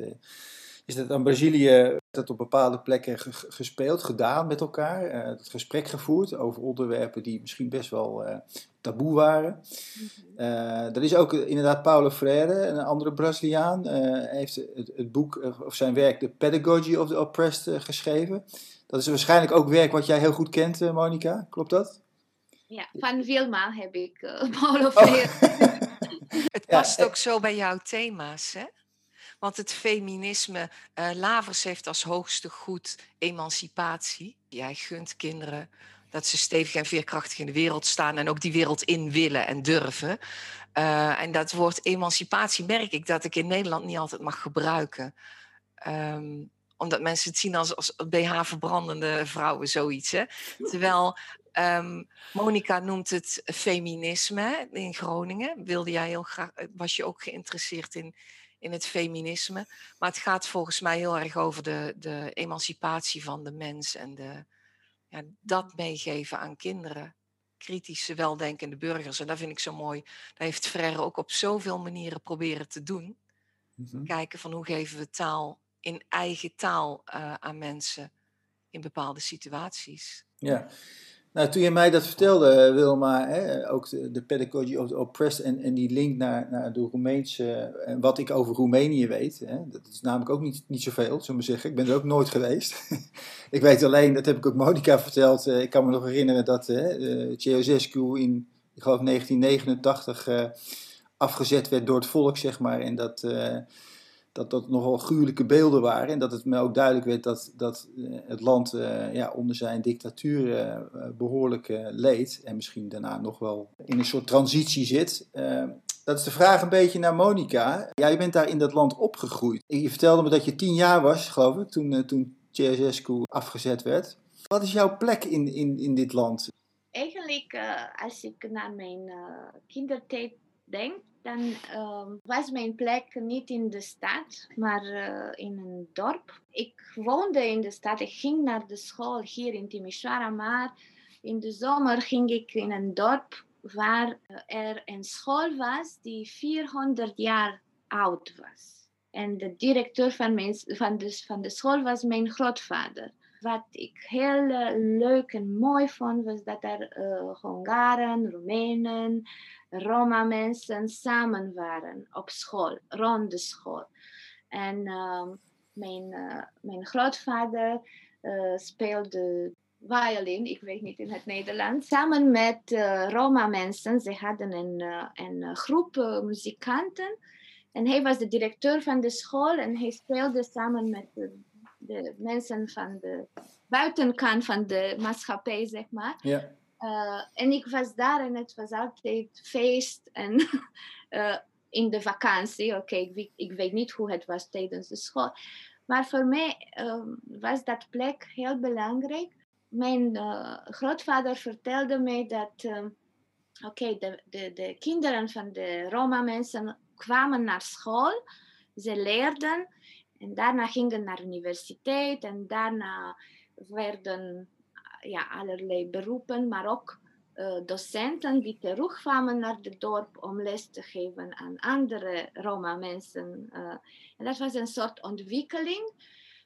is dat aan Brazilië dat op bepaalde plekken gespeeld, gedaan met elkaar. Uh, het gesprek gevoerd over onderwerpen die misschien best wel uh, taboe waren. Uh, er is ook inderdaad Paulo Freire, een andere Braziliaan, heeft het, het, boek of zijn werk The Pedagogy of the Oppressed geschreven. Dat is waarschijnlijk ook werk wat jij heel goed kent, Monica. Klopt dat?
Ja, van Wilma heb ik Paulo Freire. Oh.
het past ook zo bij jouw thema's, hè? Want het feminisme, uh, Lavers heeft als hoogste goed emancipatie. Jij gunt kinderen dat ze stevig en veerkrachtig in de wereld staan en ook die wereld in willen en durven. Uh, en dat woord emancipatie merk ik dat ik in Nederland niet altijd mag gebruiken. Um, omdat mensen het zien als, als BH-verbrandende vrouwen, zoiets. Hè? Terwijl um, Monica noemt het feminisme in Groningen. Wilde jij heel graag, was je ook geïnteresseerd in, in het feminisme? Maar het gaat volgens mij heel erg over de, de emancipatie van de mens en de, ja, dat meegeven aan kinderen. Kritische, weldenkende burgers. En dat vind ik zo mooi. Dat heeft Frère ook op zoveel manieren proberen te doen. Mhm. Kijken van hoe geven we taal in eigen taal uh, aan mensen in bepaalde situaties.
Ja, nou, toen je mij dat vertelde, Wilma, hè, ook de, pedagogy of the oppressed en, en die link naar, naar de Roemeense, en wat ik over Roemenië weet, hè, dat is namelijk ook niet, niet zoveel, zullen we maar zeggen. Ik ben er ook nooit geweest. ik weet alleen, dat heb ik ook Monica verteld, uh, ik kan me nog herinneren dat uh, Ceausescu in, ik geloof 1989, uh, afgezet werd door het volk, zeg maar, en dat dat dat nogal gruwelijke beelden waren. En dat het me ook duidelijk werd dat, dat eh, het land uh, ja, onder zijn dictatuur uh, behoorlijk leed. En misschien daarna nog wel in een soort transitie zit. dat is de vraag een beetje naar Monica. Jij bent daar in dat land opgegroeid. Je vertelde me dat je tien jaar was, geloof ik, toen, toen Ceausescu afgezet werd. Wat is jouw plek in, in, in dit land?
Eigenlijk, als ik naar mijn kindertijd denk, dan ehm, was mijn plek niet in de stad, maar eh, in een dorp. Ik woonde in de stad, ik ging naar de school hier in Timișoara, maar in de zomer ging ik in een dorp waar eh, er een school was die 400 jaar oud was. En de directeur van, van, de, van de school was mijn grootvader. Wat ik heel uh, leuk en mooi vond, was dat er Hongaren, Roemenen, Roma-mensen samen waren op school, rond de school. En uh, mijn, uh, mijn grootvader uh, speelde violin, ik weet niet in het Nederlands, samen met Roma-mensen. Ze hadden een, een groep muzikanten. En hij was de directeur van de school en hij speelde samen met de, mensen van de buitenkant van de maatschappij, zeg maar. Uh, en ik was daar en het was altijd feest en uh, in de vakantie. Oké, ik, ik, weet niet hoe het was tijdens de school. Maar voor mij um, was dat plek heel belangrijk. Mijn uh, grootvader vertelde mij dat um, oké, de, de, de kinderen van de Roma-mensen kwamen naar school. Ze leerden en daarna gingen naar universiteit en daarna werden ja, allerlei beroepen, maar ook uh, docenten die terugkwamen naar het dorp om les te geven aan andere Roma-mensen. Uh, en dat was een soort ontwikkeling.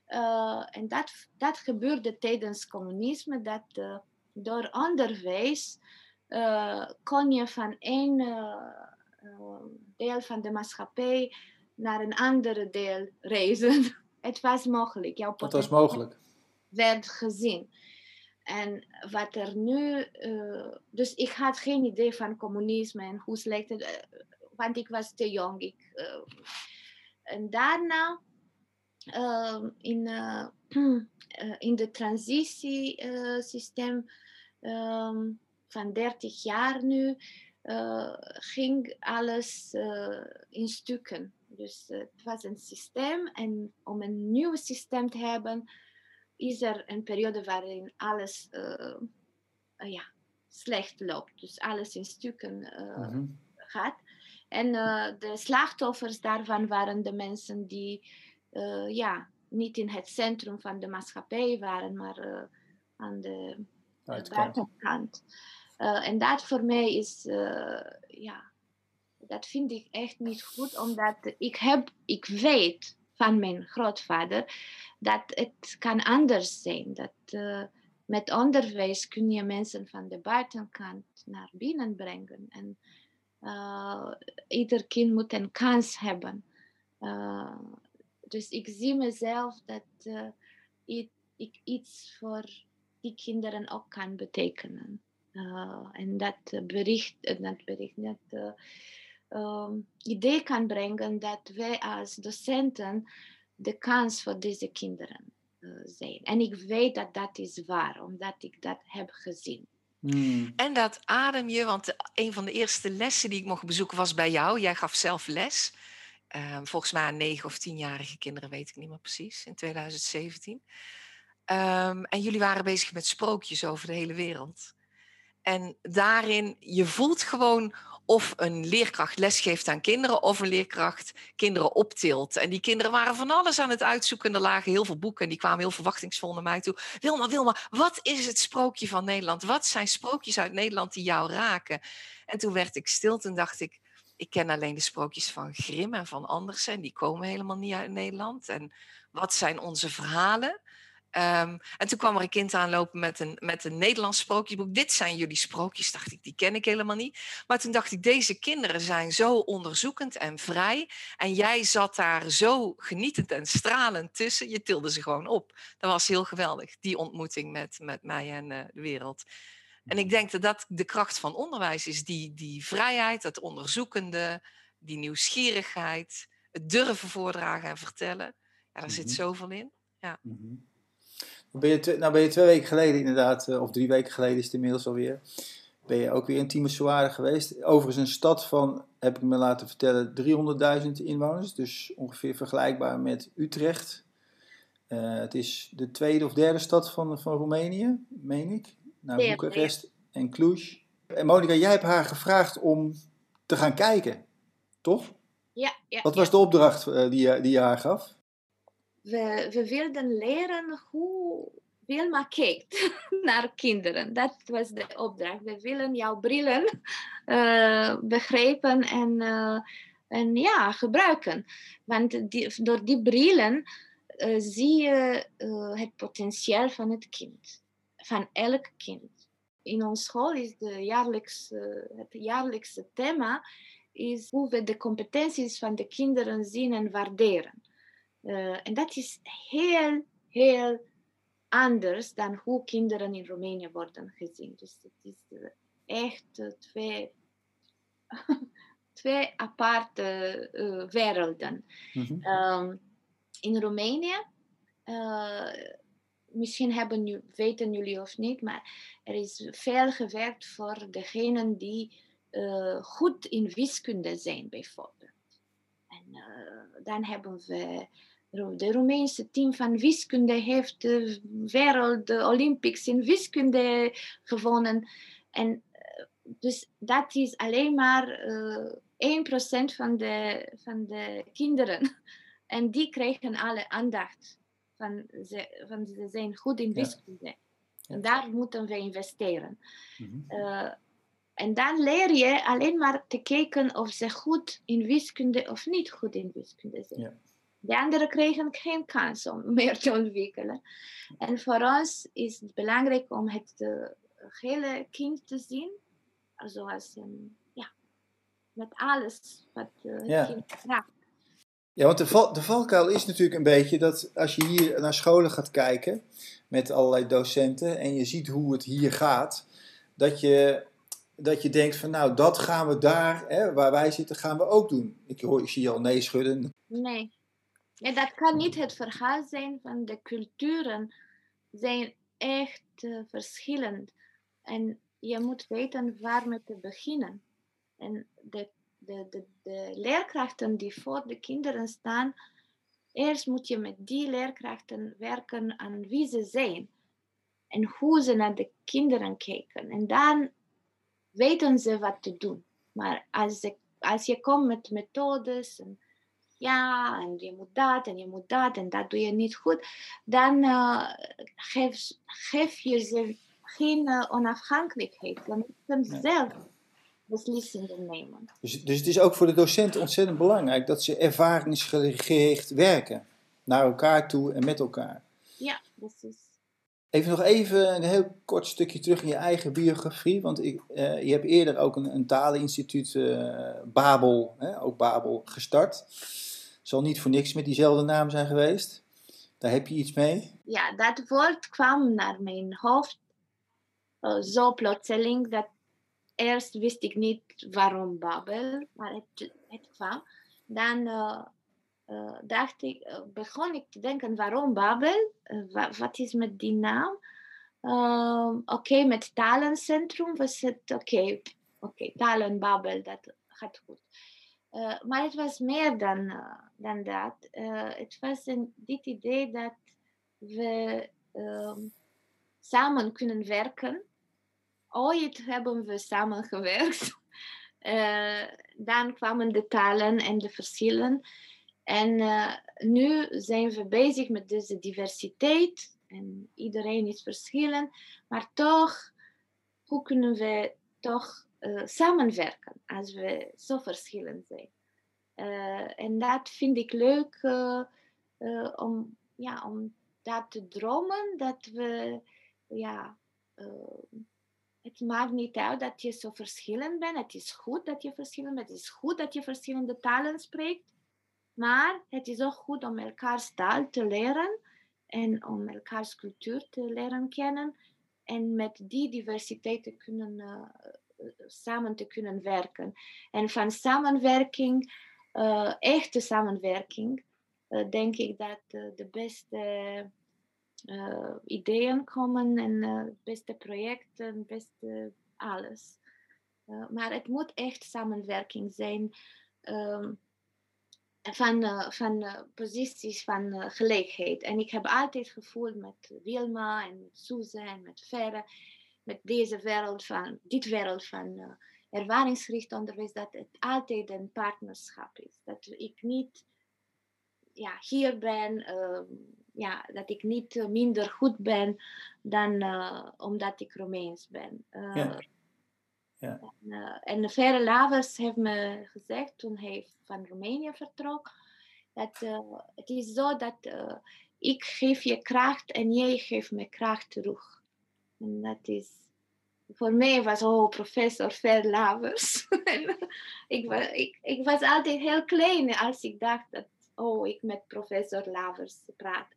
Uh, en dat, dat gebeurde tijdens communisme, dat door onderwijs kon je van één deel van de maatschappij naar een andere deel reizen. Het was mogelijk. Jouw
Het was mogelijk.
Werd gezien. En wat er nu, uh, dus ik had geen idee van communisme en hoe slecht het, uh, want ik was te jong. Ik, uh, en daarna, ehm, in, in de transitiesysteem um, van 30 jaar nu, ging alles in stukken. Dus het was een systeem en om een nieuw systeem te hebben, is er een periode waarin alles uh, uh, ja, slecht loopt. Dus alles in stukken uh, gaat. En de slachtoffers daarvan waren de mensen die ja, niet in het centrum van de maatschappij waren, maar aan de buitenkant. en dat voor mij is, ja, dat vind ik echt niet goed, omdat ik heb, ik weet van mijn grootvader, dat het kan anders zijn. Dat uh, met onderwijs kun je mensen van de buitenkant naar binnen brengen. En uh, ieder kind moet een kans hebben. Uh, dus ik zie mezelf dat ik, ik, iets voor die kinderen ook kan betekenen. en dat bericht, dat bericht, dat um, idee kan brengen dat wij als docenten de kans voor deze kinderen uh, zijn. En ik weet dat dat is waar, omdat ik dat heb gezien.
Hmm. En dat adem je, want een van de eerste lessen die ik mocht bezoeken was bij jou. Jij gaf zelf les Ehm, volgens mij aan negen of tienjarige kinderen, weet ik niet meer precies, in 2017. Ehm, en jullie waren bezig met sprookjes over de hele wereld. En daarin, je voelt gewoon of een leerkracht lesgeeft aan kinderen of een leerkracht kinderen optilt. En die kinderen waren van alles aan het uitzoeken. Er lagen heel veel boeken en die kwamen heel verwachtingsvol naar mij toe. Wilma, Wilma, wat is het sprookje van Nederland? Wat zijn sprookjes uit Nederland die jou raken? En toen werd ik stil, toen dacht ik, ik ken alleen de sprookjes van Grimm en van Andersen. En die komen helemaal niet uit Nederland. En wat zijn onze verhalen? Ehm, en toen kwam er een kind aanlopen met een, met een Nederlands sprookjesboek. Dit zijn jullie sprookjes, dacht ik, die ken ik helemaal niet. Maar toen dacht ik, deze kinderen zijn zo onderzoekend en vrij. En jij zat daar zo genietend en stralend tussen. Je tilde ze gewoon op. Dat was heel geweldig, die ontmoeting met, met mij en uh, de wereld. En ik denk dat dat de kracht van onderwijs is. Die, die vrijheid, dat onderzoekende, die nieuwsgierigheid. Het durven voordragen en vertellen. Ja, daar mm -hmm. zit mhm. zoveel in. Ja. Mm -hmm.
Ben je, nou ben je twee weken geleden inderdaad, eh, of drie weken geleden is het inmiddels alweer, ben je ook weer in Timisoara geweest. Overigens een stad van, heb ik me laten vertellen, 300.000 inwoners. Dus ongeveer vergelijkbaar met Utrecht. Uh, het is de tweede of derde stad van, van Roemenië, meen ik. Naar ja, Boekarest en Cluj. En Monika, jij hebt haar gevraagd om te gaan kijken, toch?
Ja. ja
Wat was de opdracht uh, die, die je haar gaf?
We, wilden leren hoe Wilma kijkt naar kinderen. Dat was de opdracht. We willen jouw brillen uh, begrijpen en, uh, en ja, gebruiken. Want die, door die brillen uh, zie je het potentieel van het kind. Van elk kind. In onze school is de jaarlijks, het jaarlijkse thema is hoe we de competenties van de kinderen zien en waarderen. Uh, en dat is heel, heel anders dan hoe kinderen in Roemenië worden gezien. Dus het is echt uh, twee, twee aparte werelden. Mm-hmm. Um, in Roemenië, misschien hebben, weten jullie of niet, maar er is veel gewerkt voor degenen die goed in wiskunde zijn, bijvoorbeeld. En dan hebben we de Roemeense team van wiskunde heeft de wereld Olympics in wiskunde gewonnen. En dus dat is alleen maar uh, 1% van de, van de kinderen. En die krijgen alle aandacht. Van ze, van ze zijn goed in wiskunde. Ja. En daar moeten we investeren. Uh, en dan leer je alleen maar te kijken of ze goed in wiskunde of niet goed in wiskunde zijn. Ja. De anderen kregen geen kans om meer te ontwikkelen. En voor ons is het belangrijk om het hele kind te zien, zoals um, ja, met alles wat uh, het
ja.
kind vraagt.
Ja, want de, val, de valkuil is natuurlijk een beetje dat als je hier naar scholen gaat kijken met allerlei docenten en je ziet hoe het hier gaat, dat je, dat je denkt van nou, dat gaan we daar, hè, waar wij zitten, gaan we ook doen. Ik, hoor, ik zie je al nee schudden.
Nee. En dat kan niet het verhaal zijn van de culturen zijn echt uh, verschillend. En je moet weten waar met te beginnen. En de, de, de, de leerkrachten die voor de kinderen staan, eerst moet je met die leerkrachten werken aan wie ze zijn. En hoe ze naar de kinderen kijken. En dan weten ze wat te doen. Maar als, ze, als je komt met methodes ja, en je moet dat en je moet dat en dat doe je niet goed, dan uh, geef, geef je ze geen uh, onafhankelijkheid. Dan moeten ze zelf beslissingen nemen.
Dus, dus het is ook voor de docenten ontzettend belangrijk dat ze ervaringsgericht werken. Naar elkaar toe en met elkaar.
Ja, precies.
Even nog even een heel kort stukje terug in je eigen biografie. Want ik, uh, je hebt eerder ook een, een taleninstituut, uh, Babel, hè, ook Babel, gestart zal niet voor niks met diezelfde naam zijn geweest. Daar heb je iets mee?
Ja, dat woord kwam naar mijn hoofd uh, zo plotseling dat eerst wist ik niet waarom Babel, maar het, het kwam. Dan uh, uh, dacht ik, begon ik te denken waarom Babel? Wa wat is met die naam? oké, okay, met talencentrum was het oké, oké, okay, dat gaat goed. Maar het was meer dan, dan dat. Uh, het was een, dit idee dat we um, samen kunnen werken. Ooit hebben we samen gewerkt. dan kwamen de talen en de verschillen. En nu zijn we bezig met deze diversiteit. En iedereen is verschillend. Maar toch, hoe kunnen we toch samenwerken als we zo verschillend zijn. Uh, en dat vind ik leuk uh, om, ja, om dat te dromen, dat we, ja, het maakt niet uit dat je zo verschillend bent. Het is goed dat je verschillend bent. Het is goed dat je verschillende talen spreekt. Maar het is ook goed om elkaars taal te leren en om elkaars cultuur te leren kennen. En met die diversiteit te kunnen samen te kunnen werken. En van samenwerking, uh, echte samenwerking, uh, denk ik dat uh, de beste ideeën komen en de beste projecten, beste alles. maar het moet echt samenwerking zijn. Um, van, van posities van gelegenheid. En ik heb altijd gevoeld met Wilma en met Suze en met Verre met deze wereld van, dit wereld van ervaringsgericht onderwijs, dat het altijd een partnerschap is. Dat ik niet ja, hier ben, uh, ja, dat ik niet uh, minder goed ben dan uh, omdat ik Romeins ben. Ja. Ja. En, en Verre Lavers heeft me gezegd toen hij van Roemenië vertrok, dat het is zo dat ik geef je kracht en jij geeft me kracht terug. En dat is voor mij was oh, professor Verlavers. ik, was, ik, ik was altijd heel klein als ik dacht dat oh, ik met professor Lavers praat.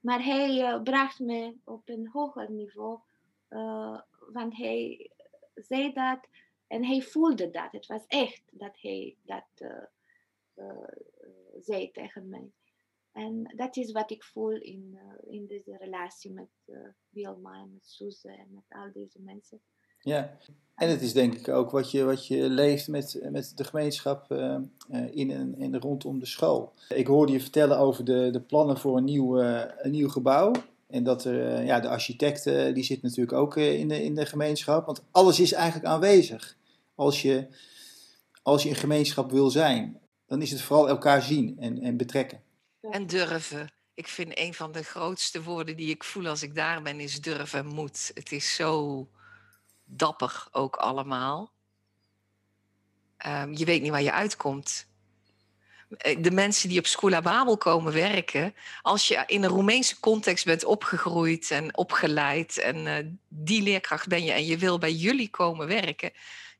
Maar hij uh, bracht me op een hoger niveau, uh, want hij zei dat en hij voelde dat. Het was echt dat hij dat uh, zei tegen mij. En dat is wat ik voel in, uh, in deze relatie met uh, Wilma en met Suze en met al deze mensen.
Ja, en het is denk ik ook wat je, wat je leeft met, met de gemeenschap uh, in en, in rondom de school. Ik hoorde je vertellen over de, de plannen voor een nieuw, een nieuw gebouw. En dat er, ja, de architect die zit natuurlijk ook in, de, in de gemeenschap. Want alles is eigenlijk aanwezig. Als je, als je een gemeenschap wil zijn, dan is het vooral elkaar zien en, en betrekken.
En durven. Ik vind een van de grootste woorden die ik voel als ik daar ben, is durven en. Het is zo dapper ook allemaal. Um, je weet niet waar je uitkomt. Eh, de mensen die op Schola Babel komen werken, als je in een Roemeense context bent opgegroeid en opgeleid en uh, die leerkracht ben je en je wil bij jullie komen werken,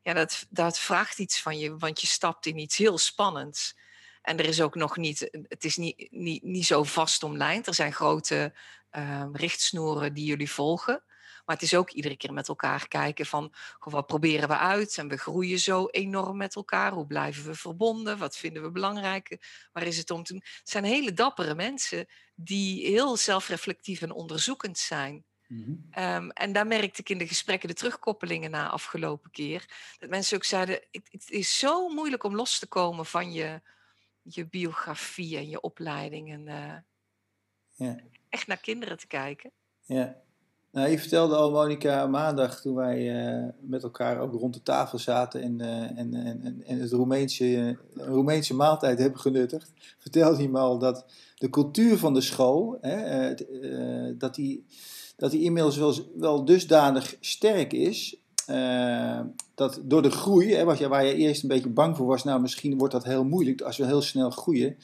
ja, dat, dat vraagt iets van je, want je stapt in iets heel spannends. En er is ook nog niet, het is niet, niet, niet zo vast omlijnd. Er zijn grote uh, richtsnoeren die jullie volgen. Maar het is ook iedere keer met elkaar kijken van wat proberen we uit? En we groeien zo enorm met elkaar. Hoe blijven we verbonden? Wat vinden we belangrijk? Waar is het om te doen? Het zijn hele dappere mensen die heel zelfreflectief en onderzoekend zijn. Mm en daar merkte ik in de gesprekken, de terugkoppelingen na afgelopen keer, dat mensen ook zeiden: het, het is zo moeilijk om los te komen van je, je biografie en je opleiding. En uh, ja. echt naar kinderen te kijken.
Ja. Nou, je vertelde al, Monika, maandag toen wij uh, met elkaar ook rond de tafel zaten en, uh, en, en, en het Roemeense, Roemeense maaltijd hebben genuttigd, vertelde je me al dat de cultuur van de school, hè, dat, die, dat die inmiddels wel, wel dusdanig sterk is uh, dat door de groei, hè, je, waar je eerst een beetje bang voor was, nou misschien wordt dat heel moeilijk als we heel snel groeien,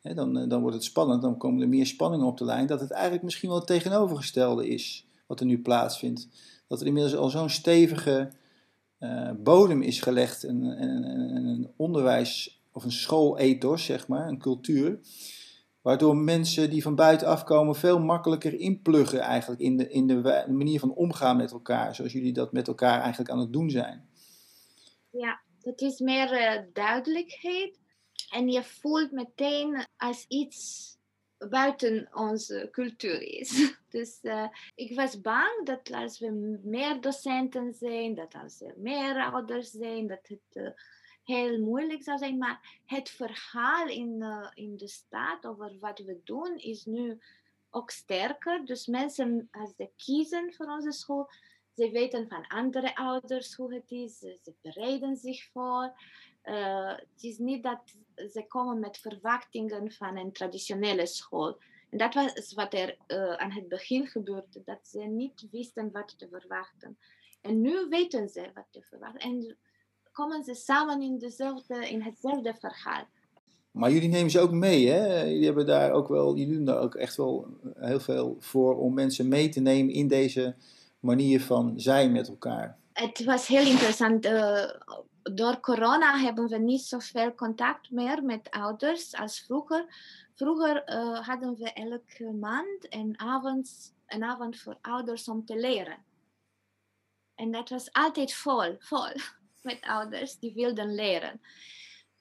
hè, dan, eh, dan wordt het spannend, dan komen er meer spanningen op de lijn, dat het eigenlijk misschien wel het tegenovergestelde is wat er nu plaatsvindt. Dat er inmiddels al zo'n stevige uh, bodem is gelegd, een, een onderwijs of een schoolethos, zeg maar, een cultuur, Waardoor mensen die van buitenaf komen veel makkelijker inpluggen eigenlijk in de, in de manier van omgaan met elkaar. Zoals jullie dat met elkaar eigenlijk aan het doen zijn.
Ja, het is meer uh, duidelijkheid. En je voelt meteen als iets buiten onze cultuur is. Dus uh, ik was bang dat als we meer docenten zijn, dat als er meer ouders zijn, dat het uh, heel moeilijk zou zijn. Maar het verhaal in, in de staat over wat we doen is nu ook sterker. Dus mensen, als ze kiezen voor onze school, ze weten van andere ouders hoe het is. Ze bereiden zich voor. Uh, het is niet dat ze komen met verwachtingen van een traditionele school. En dat was wat er uh, aan het begin gebeurde, dat ze niet wisten wat te verwachten. En nu weten ze wat te verwachten. En komen ze samen in, dezelfde, in hetzelfde verhaal.
Maar jullie nemen ze ook mee, hè? Jullie, hebben daar ook wel, jullie doen daar ook echt wel heel veel voor om mensen mee te nemen in deze manier van zijn met elkaar.
Het was heel interessant. Uh, door corona hebben we niet zoveel contact meer met ouders als vroeger. Vroeger uh, hadden we elke maand een avond, een avond voor ouders om te leren. En dat was altijd vol, vol met ouders die wilden leren.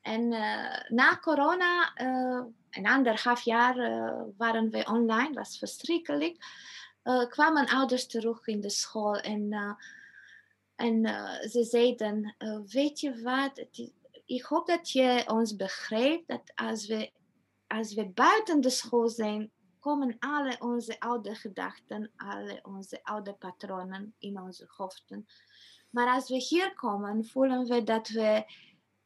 En uh, na corona, uh, een anderhalf jaar uh, waren we online, was verschrikkelijk. kwamen ouders terug in de school en, en ze zeiden, weet je wat, ik hoop dat je ons begrijpt dat als we, als we buiten de school zijn, komen alle onze oude gedachten, alle onze oude patronen in onze hoofden. Maar als we hier komen, voelen we dat we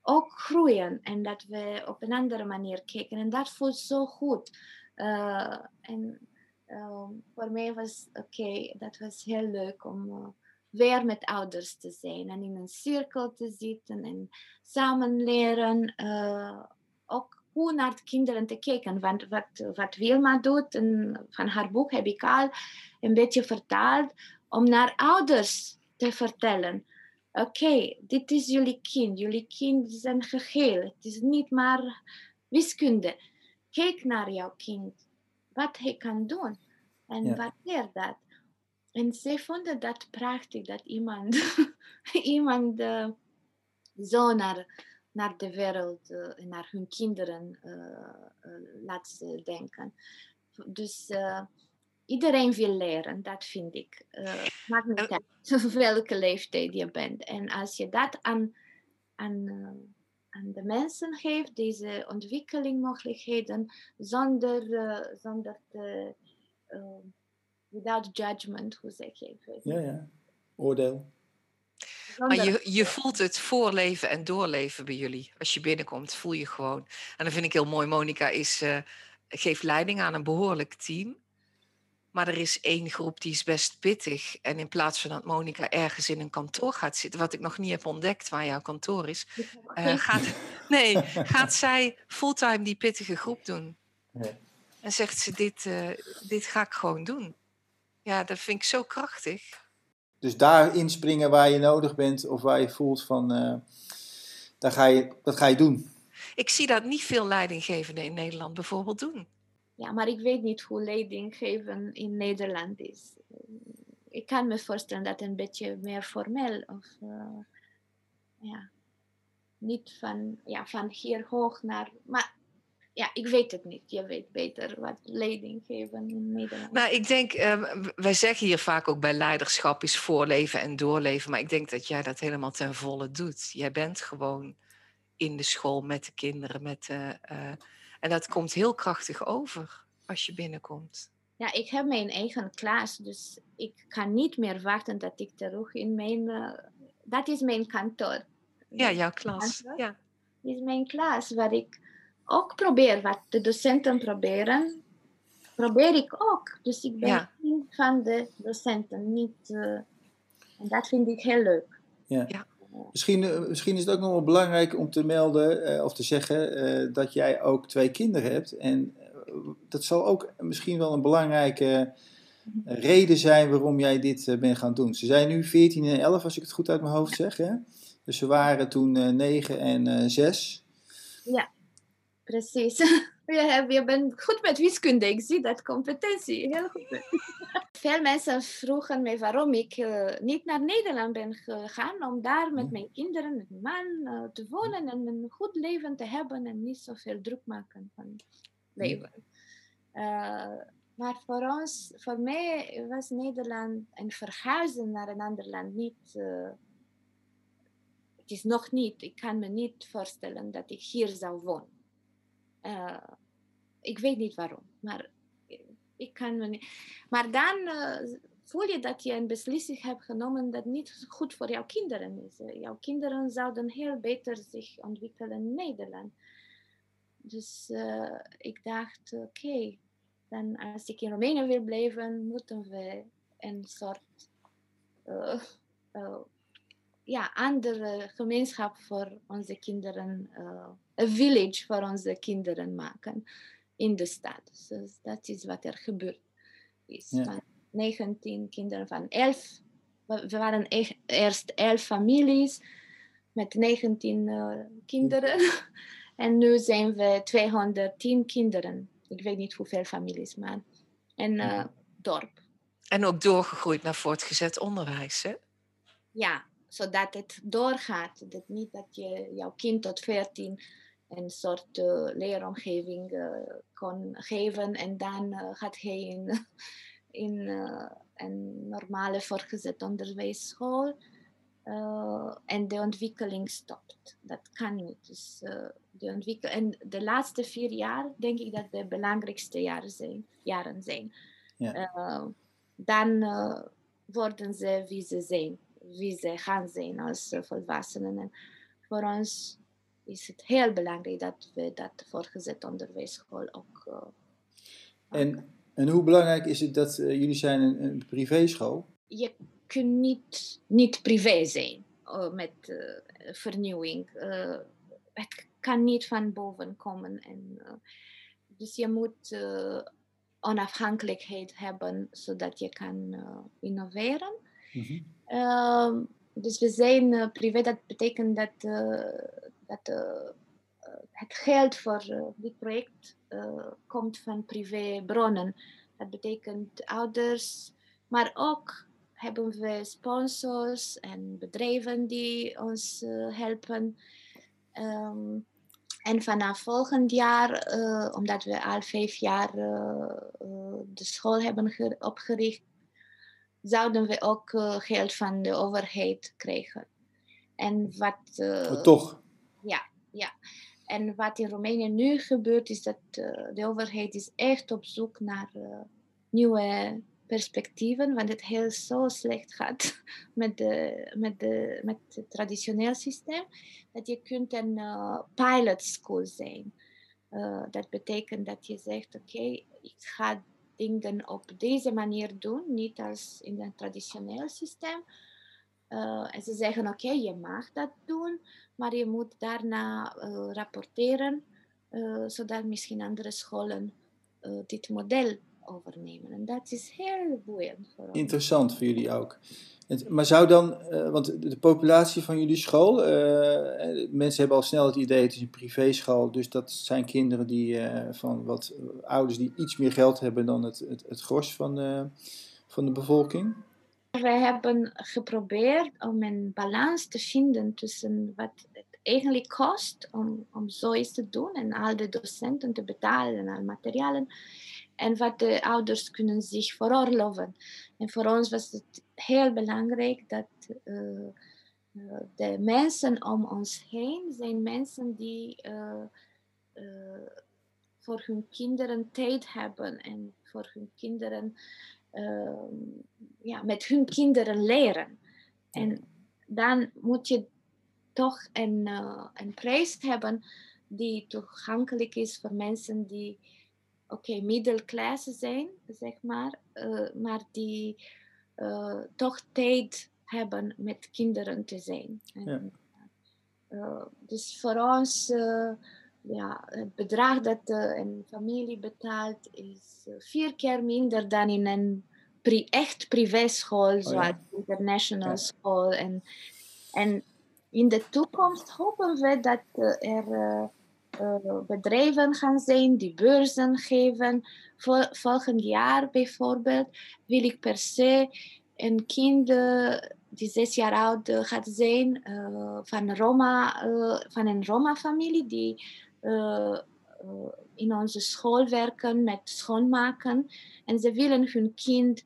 ook groeien en dat we op een andere manier kijken. En dat voelt zo goed. Uh, en uh, voor mij was oké, dat was heel leuk om uh, weer met ouders te zijn en in een cirkel te zitten en samen leren. ook hoe naar de kinderen te kijken. Want wat, wat Wilma doet, en van haar boek heb ik al een beetje vertaald, om naar ouders te vertellen. Oké, okay, dit is jullie kind. Jullie kind is een geheel. Het is niet maar wiskunde. Kijk naar jouw kind. Wat hij kan doen. En ja. waardeer dat. En ze vonden dat prachtig dat iemand, iemand uh, zo naar, naar de wereld en uh, naar hun kinderen uh, laat denken. Dus iedereen wil leren, dat vind ik. Uh, maakt niet uit welke leeftijd je bent. En als je dat aan, aan, uh, aan de mensen geeft, deze ontwikkelingmogelijkheden, zonder, uh, zonder te, without judgment, hoe zeg je het?
Ja, ja. Oordeel.
Zonder... Maar je, je voelt het voorleven en doorleven bij jullie. Als je binnenkomt, voel je gewoon. En dat vind ik heel mooi. Monica is, geeft leiding aan een behoorlijk team. Maar er is één groep die is best pittig. En in plaats van dat Monica ergens in een kantoor gaat zitten, wat ik nog niet heb ontdekt waar jouw kantoor is, uh, gaat, nee, gaat zij fulltime die pittige groep doen. En zegt ze: dit, uh, dit ga ik gewoon doen. Ja, dat vind ik zo krachtig.
Dus daar inspringen waar je nodig bent of waar je voelt van, uh, daar ga je, dat ga je doen.
Ik zie dat niet veel leidinggevenden in Nederland bijvoorbeeld doen.
Ja, maar ik weet niet hoe leiding geven in Nederland is. Ik kan me voorstellen dat een beetje meer formeel of uh, ja, niet van, ja, van hier hoog naar. Maar ja, ik weet het niet. Je weet beter wat leiding geven in Nederland.
Nou, ik denk, uh, wij zeggen hier vaak ook bij leiderschap is voorleven en doorleven. Maar ik denk dat jij dat helemaal ten volle doet. Jij bent gewoon in de school met de kinderen, met de. Uh, en dat komt heel krachtig over als je binnenkomt.
Ja, ik heb mijn eigen klas, dus ik kan niet meer wachten dat ik terug in mijn. Uh, dat is mijn kantoor.
Ja, jouw klas. Ja.
is mijn klas waar ik ook probeer wat de docenten proberen. Probeer ik ook. Dus ik ben ja. een van de docenten, niet. Uh, en dat vind ik heel leuk.
Ja. ja. Misschien, eh, misschien is het ook nog wel belangrijk om te melden uh, of te zeggen uh, dat jij ook twee kinderen hebt. En dat zal ook misschien wel een belangrijke reden zijn waarom jij dit bent gaan doen. Ze zijn nu 14 en 11, als ik het goed uit mijn hoofd zeg. Hè? Dus ze waren toen 9 en 6.
Ja, precies. Je, bent goed met wiskunde, ik zie dat competentie. Heel goed. Veel mensen vroegen mij waarom ik uh, niet naar Nederland ben gegaan. Om daar met mijn kinderen, met mijn man uh, te wonen en een goed leven te hebben en niet zoveel druk maken van leven. Uh, maar voor ons, voor mij was Nederland en verhuizen naar een ander land niet het is nog niet, ik kan me niet voorstellen dat ik hier zou wonen. Uh, ik weet niet waarom, maar ik kan me niet. Maar dan uh, voel je dat je een beslissing hebt genomen dat niet goed voor jouw kinderen is. Jouw kinderen zouden heel beter zich ontwikkelen in Nederland. Dus ik dacht, oké, dan als ik in Roemenië wil blijven, moeten we een soort ja, andere gemeenschap voor onze kinderen, een village voor onze kinderen maken in de stad. Dus dat is wat er gebeurd is. Ja. Van 19 kinderen van 11. We waren eerst 11 families met 19 uh, kinderen. en nu zijn we 210 kinderen. Ik weet niet hoeveel families, maar. En uh, dorp.
En ook doorgegroeid naar voortgezet onderwijs, hè?
Ja, zodat het doorgaat. Dat niet dat je jouw kind tot 14 een soort uh, leeromgeving uh, kon geven en dan uh, gaat hij in, in een normale voortgezet onderwijsschool en de ontwikkeling stopt. Dat kan niet. Dus, de ontwikkel en de laatste vier jaar denk ik dat de belangrijkste jaren zijn. Jaren zijn. Ja. dan worden ze wie ze zijn, wie ze gaan zijn als volwassenen. En voor ons is het heel belangrijk dat we dat voorgezet onderwijsschool ook.
Uh, en, en hoe belangrijk is het dat uh, jullie zijn een, een privéschool?
Je kunt niet, niet privé zijn uh, met vernieuwing. het kan niet van boven komen. En, dus je moet onafhankelijkheid hebben zodat je kan innoveren. Mm -hmm. dus we zijn privé, dat betekent dat dat eh, eh, het geld voor eh, dit project komt van privébronnen. Dat betekent ouders, maar ook hebben we sponsors en bedrijven die ons helpen. Ehm, en vanaf volgend jaar, omdat we al vijf jaar de school hebben opgericht, zouden we ook geld van de overheid krijgen. En wat.
Oh, toch?
Ja, ja. En wat in Roemenië nu gebeurt, is dat uh, de overheid is echt op zoek naar nieuwe perspectieven, want het heel zo slecht gaat met, de, met, de, met het traditioneel systeem, dat je kunt een uh, pilot school zijn. dat betekent dat je zegt, oké, okay, ik ga dingen op deze manier doen, niet als in het traditioneel systeem. en ze zeggen, oké, je mag dat doen, maar je moet daarna uh, rapporteren, uh, zodat misschien andere scholen dit model overnemen. En dat is heel boeiend voor ons.
Interessant voor jullie ook. Maar zou dan, want de populatie van jullie school, mensen hebben al snel het idee, het is een privéschool, dus dat zijn kinderen die van wat ouders die iets meer geld hebben dan het, het, het gros van, van de bevolking?
We hebben geprobeerd om een balans te vinden tussen wat het eigenlijk kost om, om zoiets te doen en al de docenten te betalen en al materialen en wat de ouders kunnen zich veroorloven. En voor ons was het heel belangrijk dat uh, de mensen om ons heen zijn mensen die uh, voor hun kinderen tijd hebben en voor hun kinderen ja, met hun kinderen leren. En dan moet je toch een, een prijs hebben die toegankelijk is voor mensen die oké, okay, middelklasse zijn, zeg maar, uh, maar die uh, toch tijd hebben met kinderen te zijn. En, ja. dus voor ons ja, het bedrag dat een familie betaalt is eh, vier keer minder dan in een pri echt privéschool, oh, zoals ja. international school. En, en in de toekomst hopen we dat er uh, bedrijven gaan zijn die beurzen geven. Vol volgend jaar bijvoorbeeld wil ik per se een kind die zes jaar oud gaat zijn van, Roma, van een Roma-familie die uh, in onze school werken met schoonmaken. En ze willen hun kind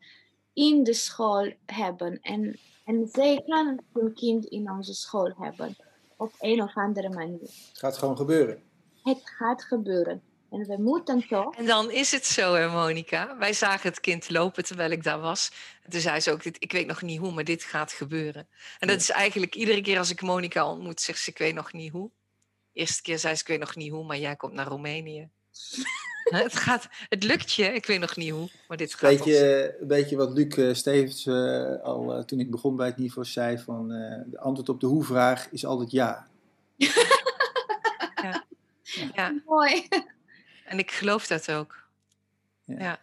in de school hebben. En, en zij gaan hun kind in onze school hebben. op een of andere manier.
Het gaat gewoon gebeuren.
Het gaat gebeuren. En we moeten toch.
En dan is het zo, hè, Monica. Wij zagen het kind lopen terwijl ik daar was. En toen zei ze ook: dit, Ik weet nog niet hoe, maar dit gaat gebeuren. En dat is eigenlijk iedere keer als ik Monica ontmoet, zegt ze: Ik weet nog niet hoe. Eerste keer zei ze: Ik weet nog niet hoe, maar jij komt naar Roemenië. het, gaat, het lukt je, ik weet nog niet hoe, maar dit gaat
beetje, Een beetje wat Luc uh, Stevens uh, al uh, toen ik begon bij het niveau zei: van de antwoord op de hoe-vraag is altijd ja.
ja.
Mooi.
En ik geloof dat ook. Ja. ja.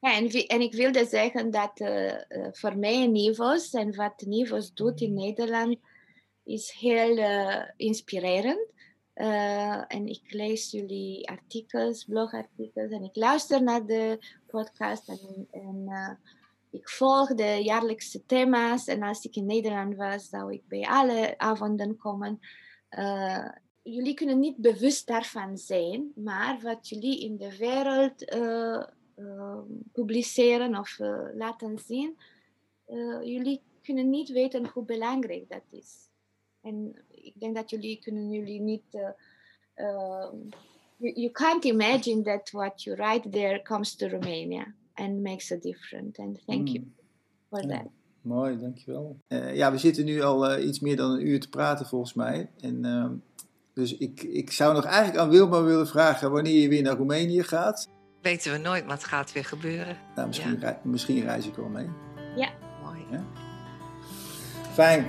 ja en, en, ik wilde zeggen dat uh, voor mij Nivos en wat Nivos doet in Nederland is heel uh, inspirerend. Uh, en ik lees jullie artikels, blogartikels en ik luister naar de podcast en, en ik volg de jaarlijkse thema's. En als ik in Nederland was, zou ik bij alle avonden komen jullie kunnen niet bewust daarvan zijn, maar wat jullie in de wereld uh, uh, publiceren of uh, laten zien, jullie kunnen niet weten hoe belangrijk dat is. En ik denk dat jullie kunnen jullie niet. you, you can't imagine that what you write there comes to Romania and makes a difference. And thank you mm. for that.
Mooi, dankjewel. Uh, ja, we zitten nu al uh, iets meer dan een uur te praten volgens mij. En uh, dus ik, ik zou nog eigenlijk aan Wilma willen vragen wanneer je weer naar Roemenië gaat.
Weten we nooit, maar het gaat weer gebeuren.
Nou, misschien, ja. misschien reis ik wel mee.
Ja.
Mooi. Ja?
Fijn.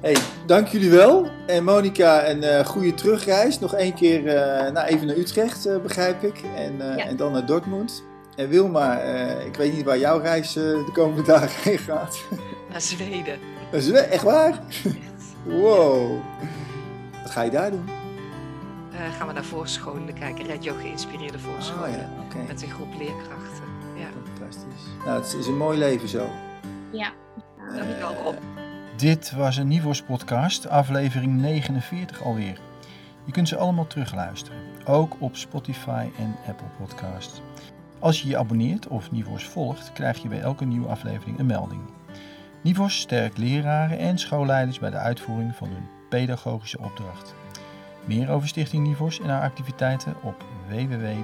Hey, dank jullie wel. En Monika, een uh, goede terugreis. Nog één keer uh, nou, even naar Utrecht, uh, begrijp ik. En, ja. en dan naar Dortmund. En Wilma, ik weet niet waar jouw reis de komende dagen heen gaat.
Naar Zweden.
Naar Zweden? Echt waar? wow. Wat ga je daar doen?
Uh, gaan we naar voorscholen kijken, Red Yoga geïnspireerde voorscholen.
Oh, ja. okay.
Met een groep leerkrachten. Ja.
Fantastisch. Nou, het is een mooi leven zo.
Ja.
Uh, Dankjewel Rob.
Dit was een Nivos podcast, aflevering 49 alweer. Je kunt ze allemaal terugluisteren, ook op Spotify en Apple Podcast. Als je je abonneert of Nivos volgt, krijg je bij elke nieuwe aflevering een melding. Nivos sterkt leraren en schoolleiders bij de uitvoering van hun pedagogische opdracht. Meer over Stichting Nivos en haar activiteiten op www.nivos.nl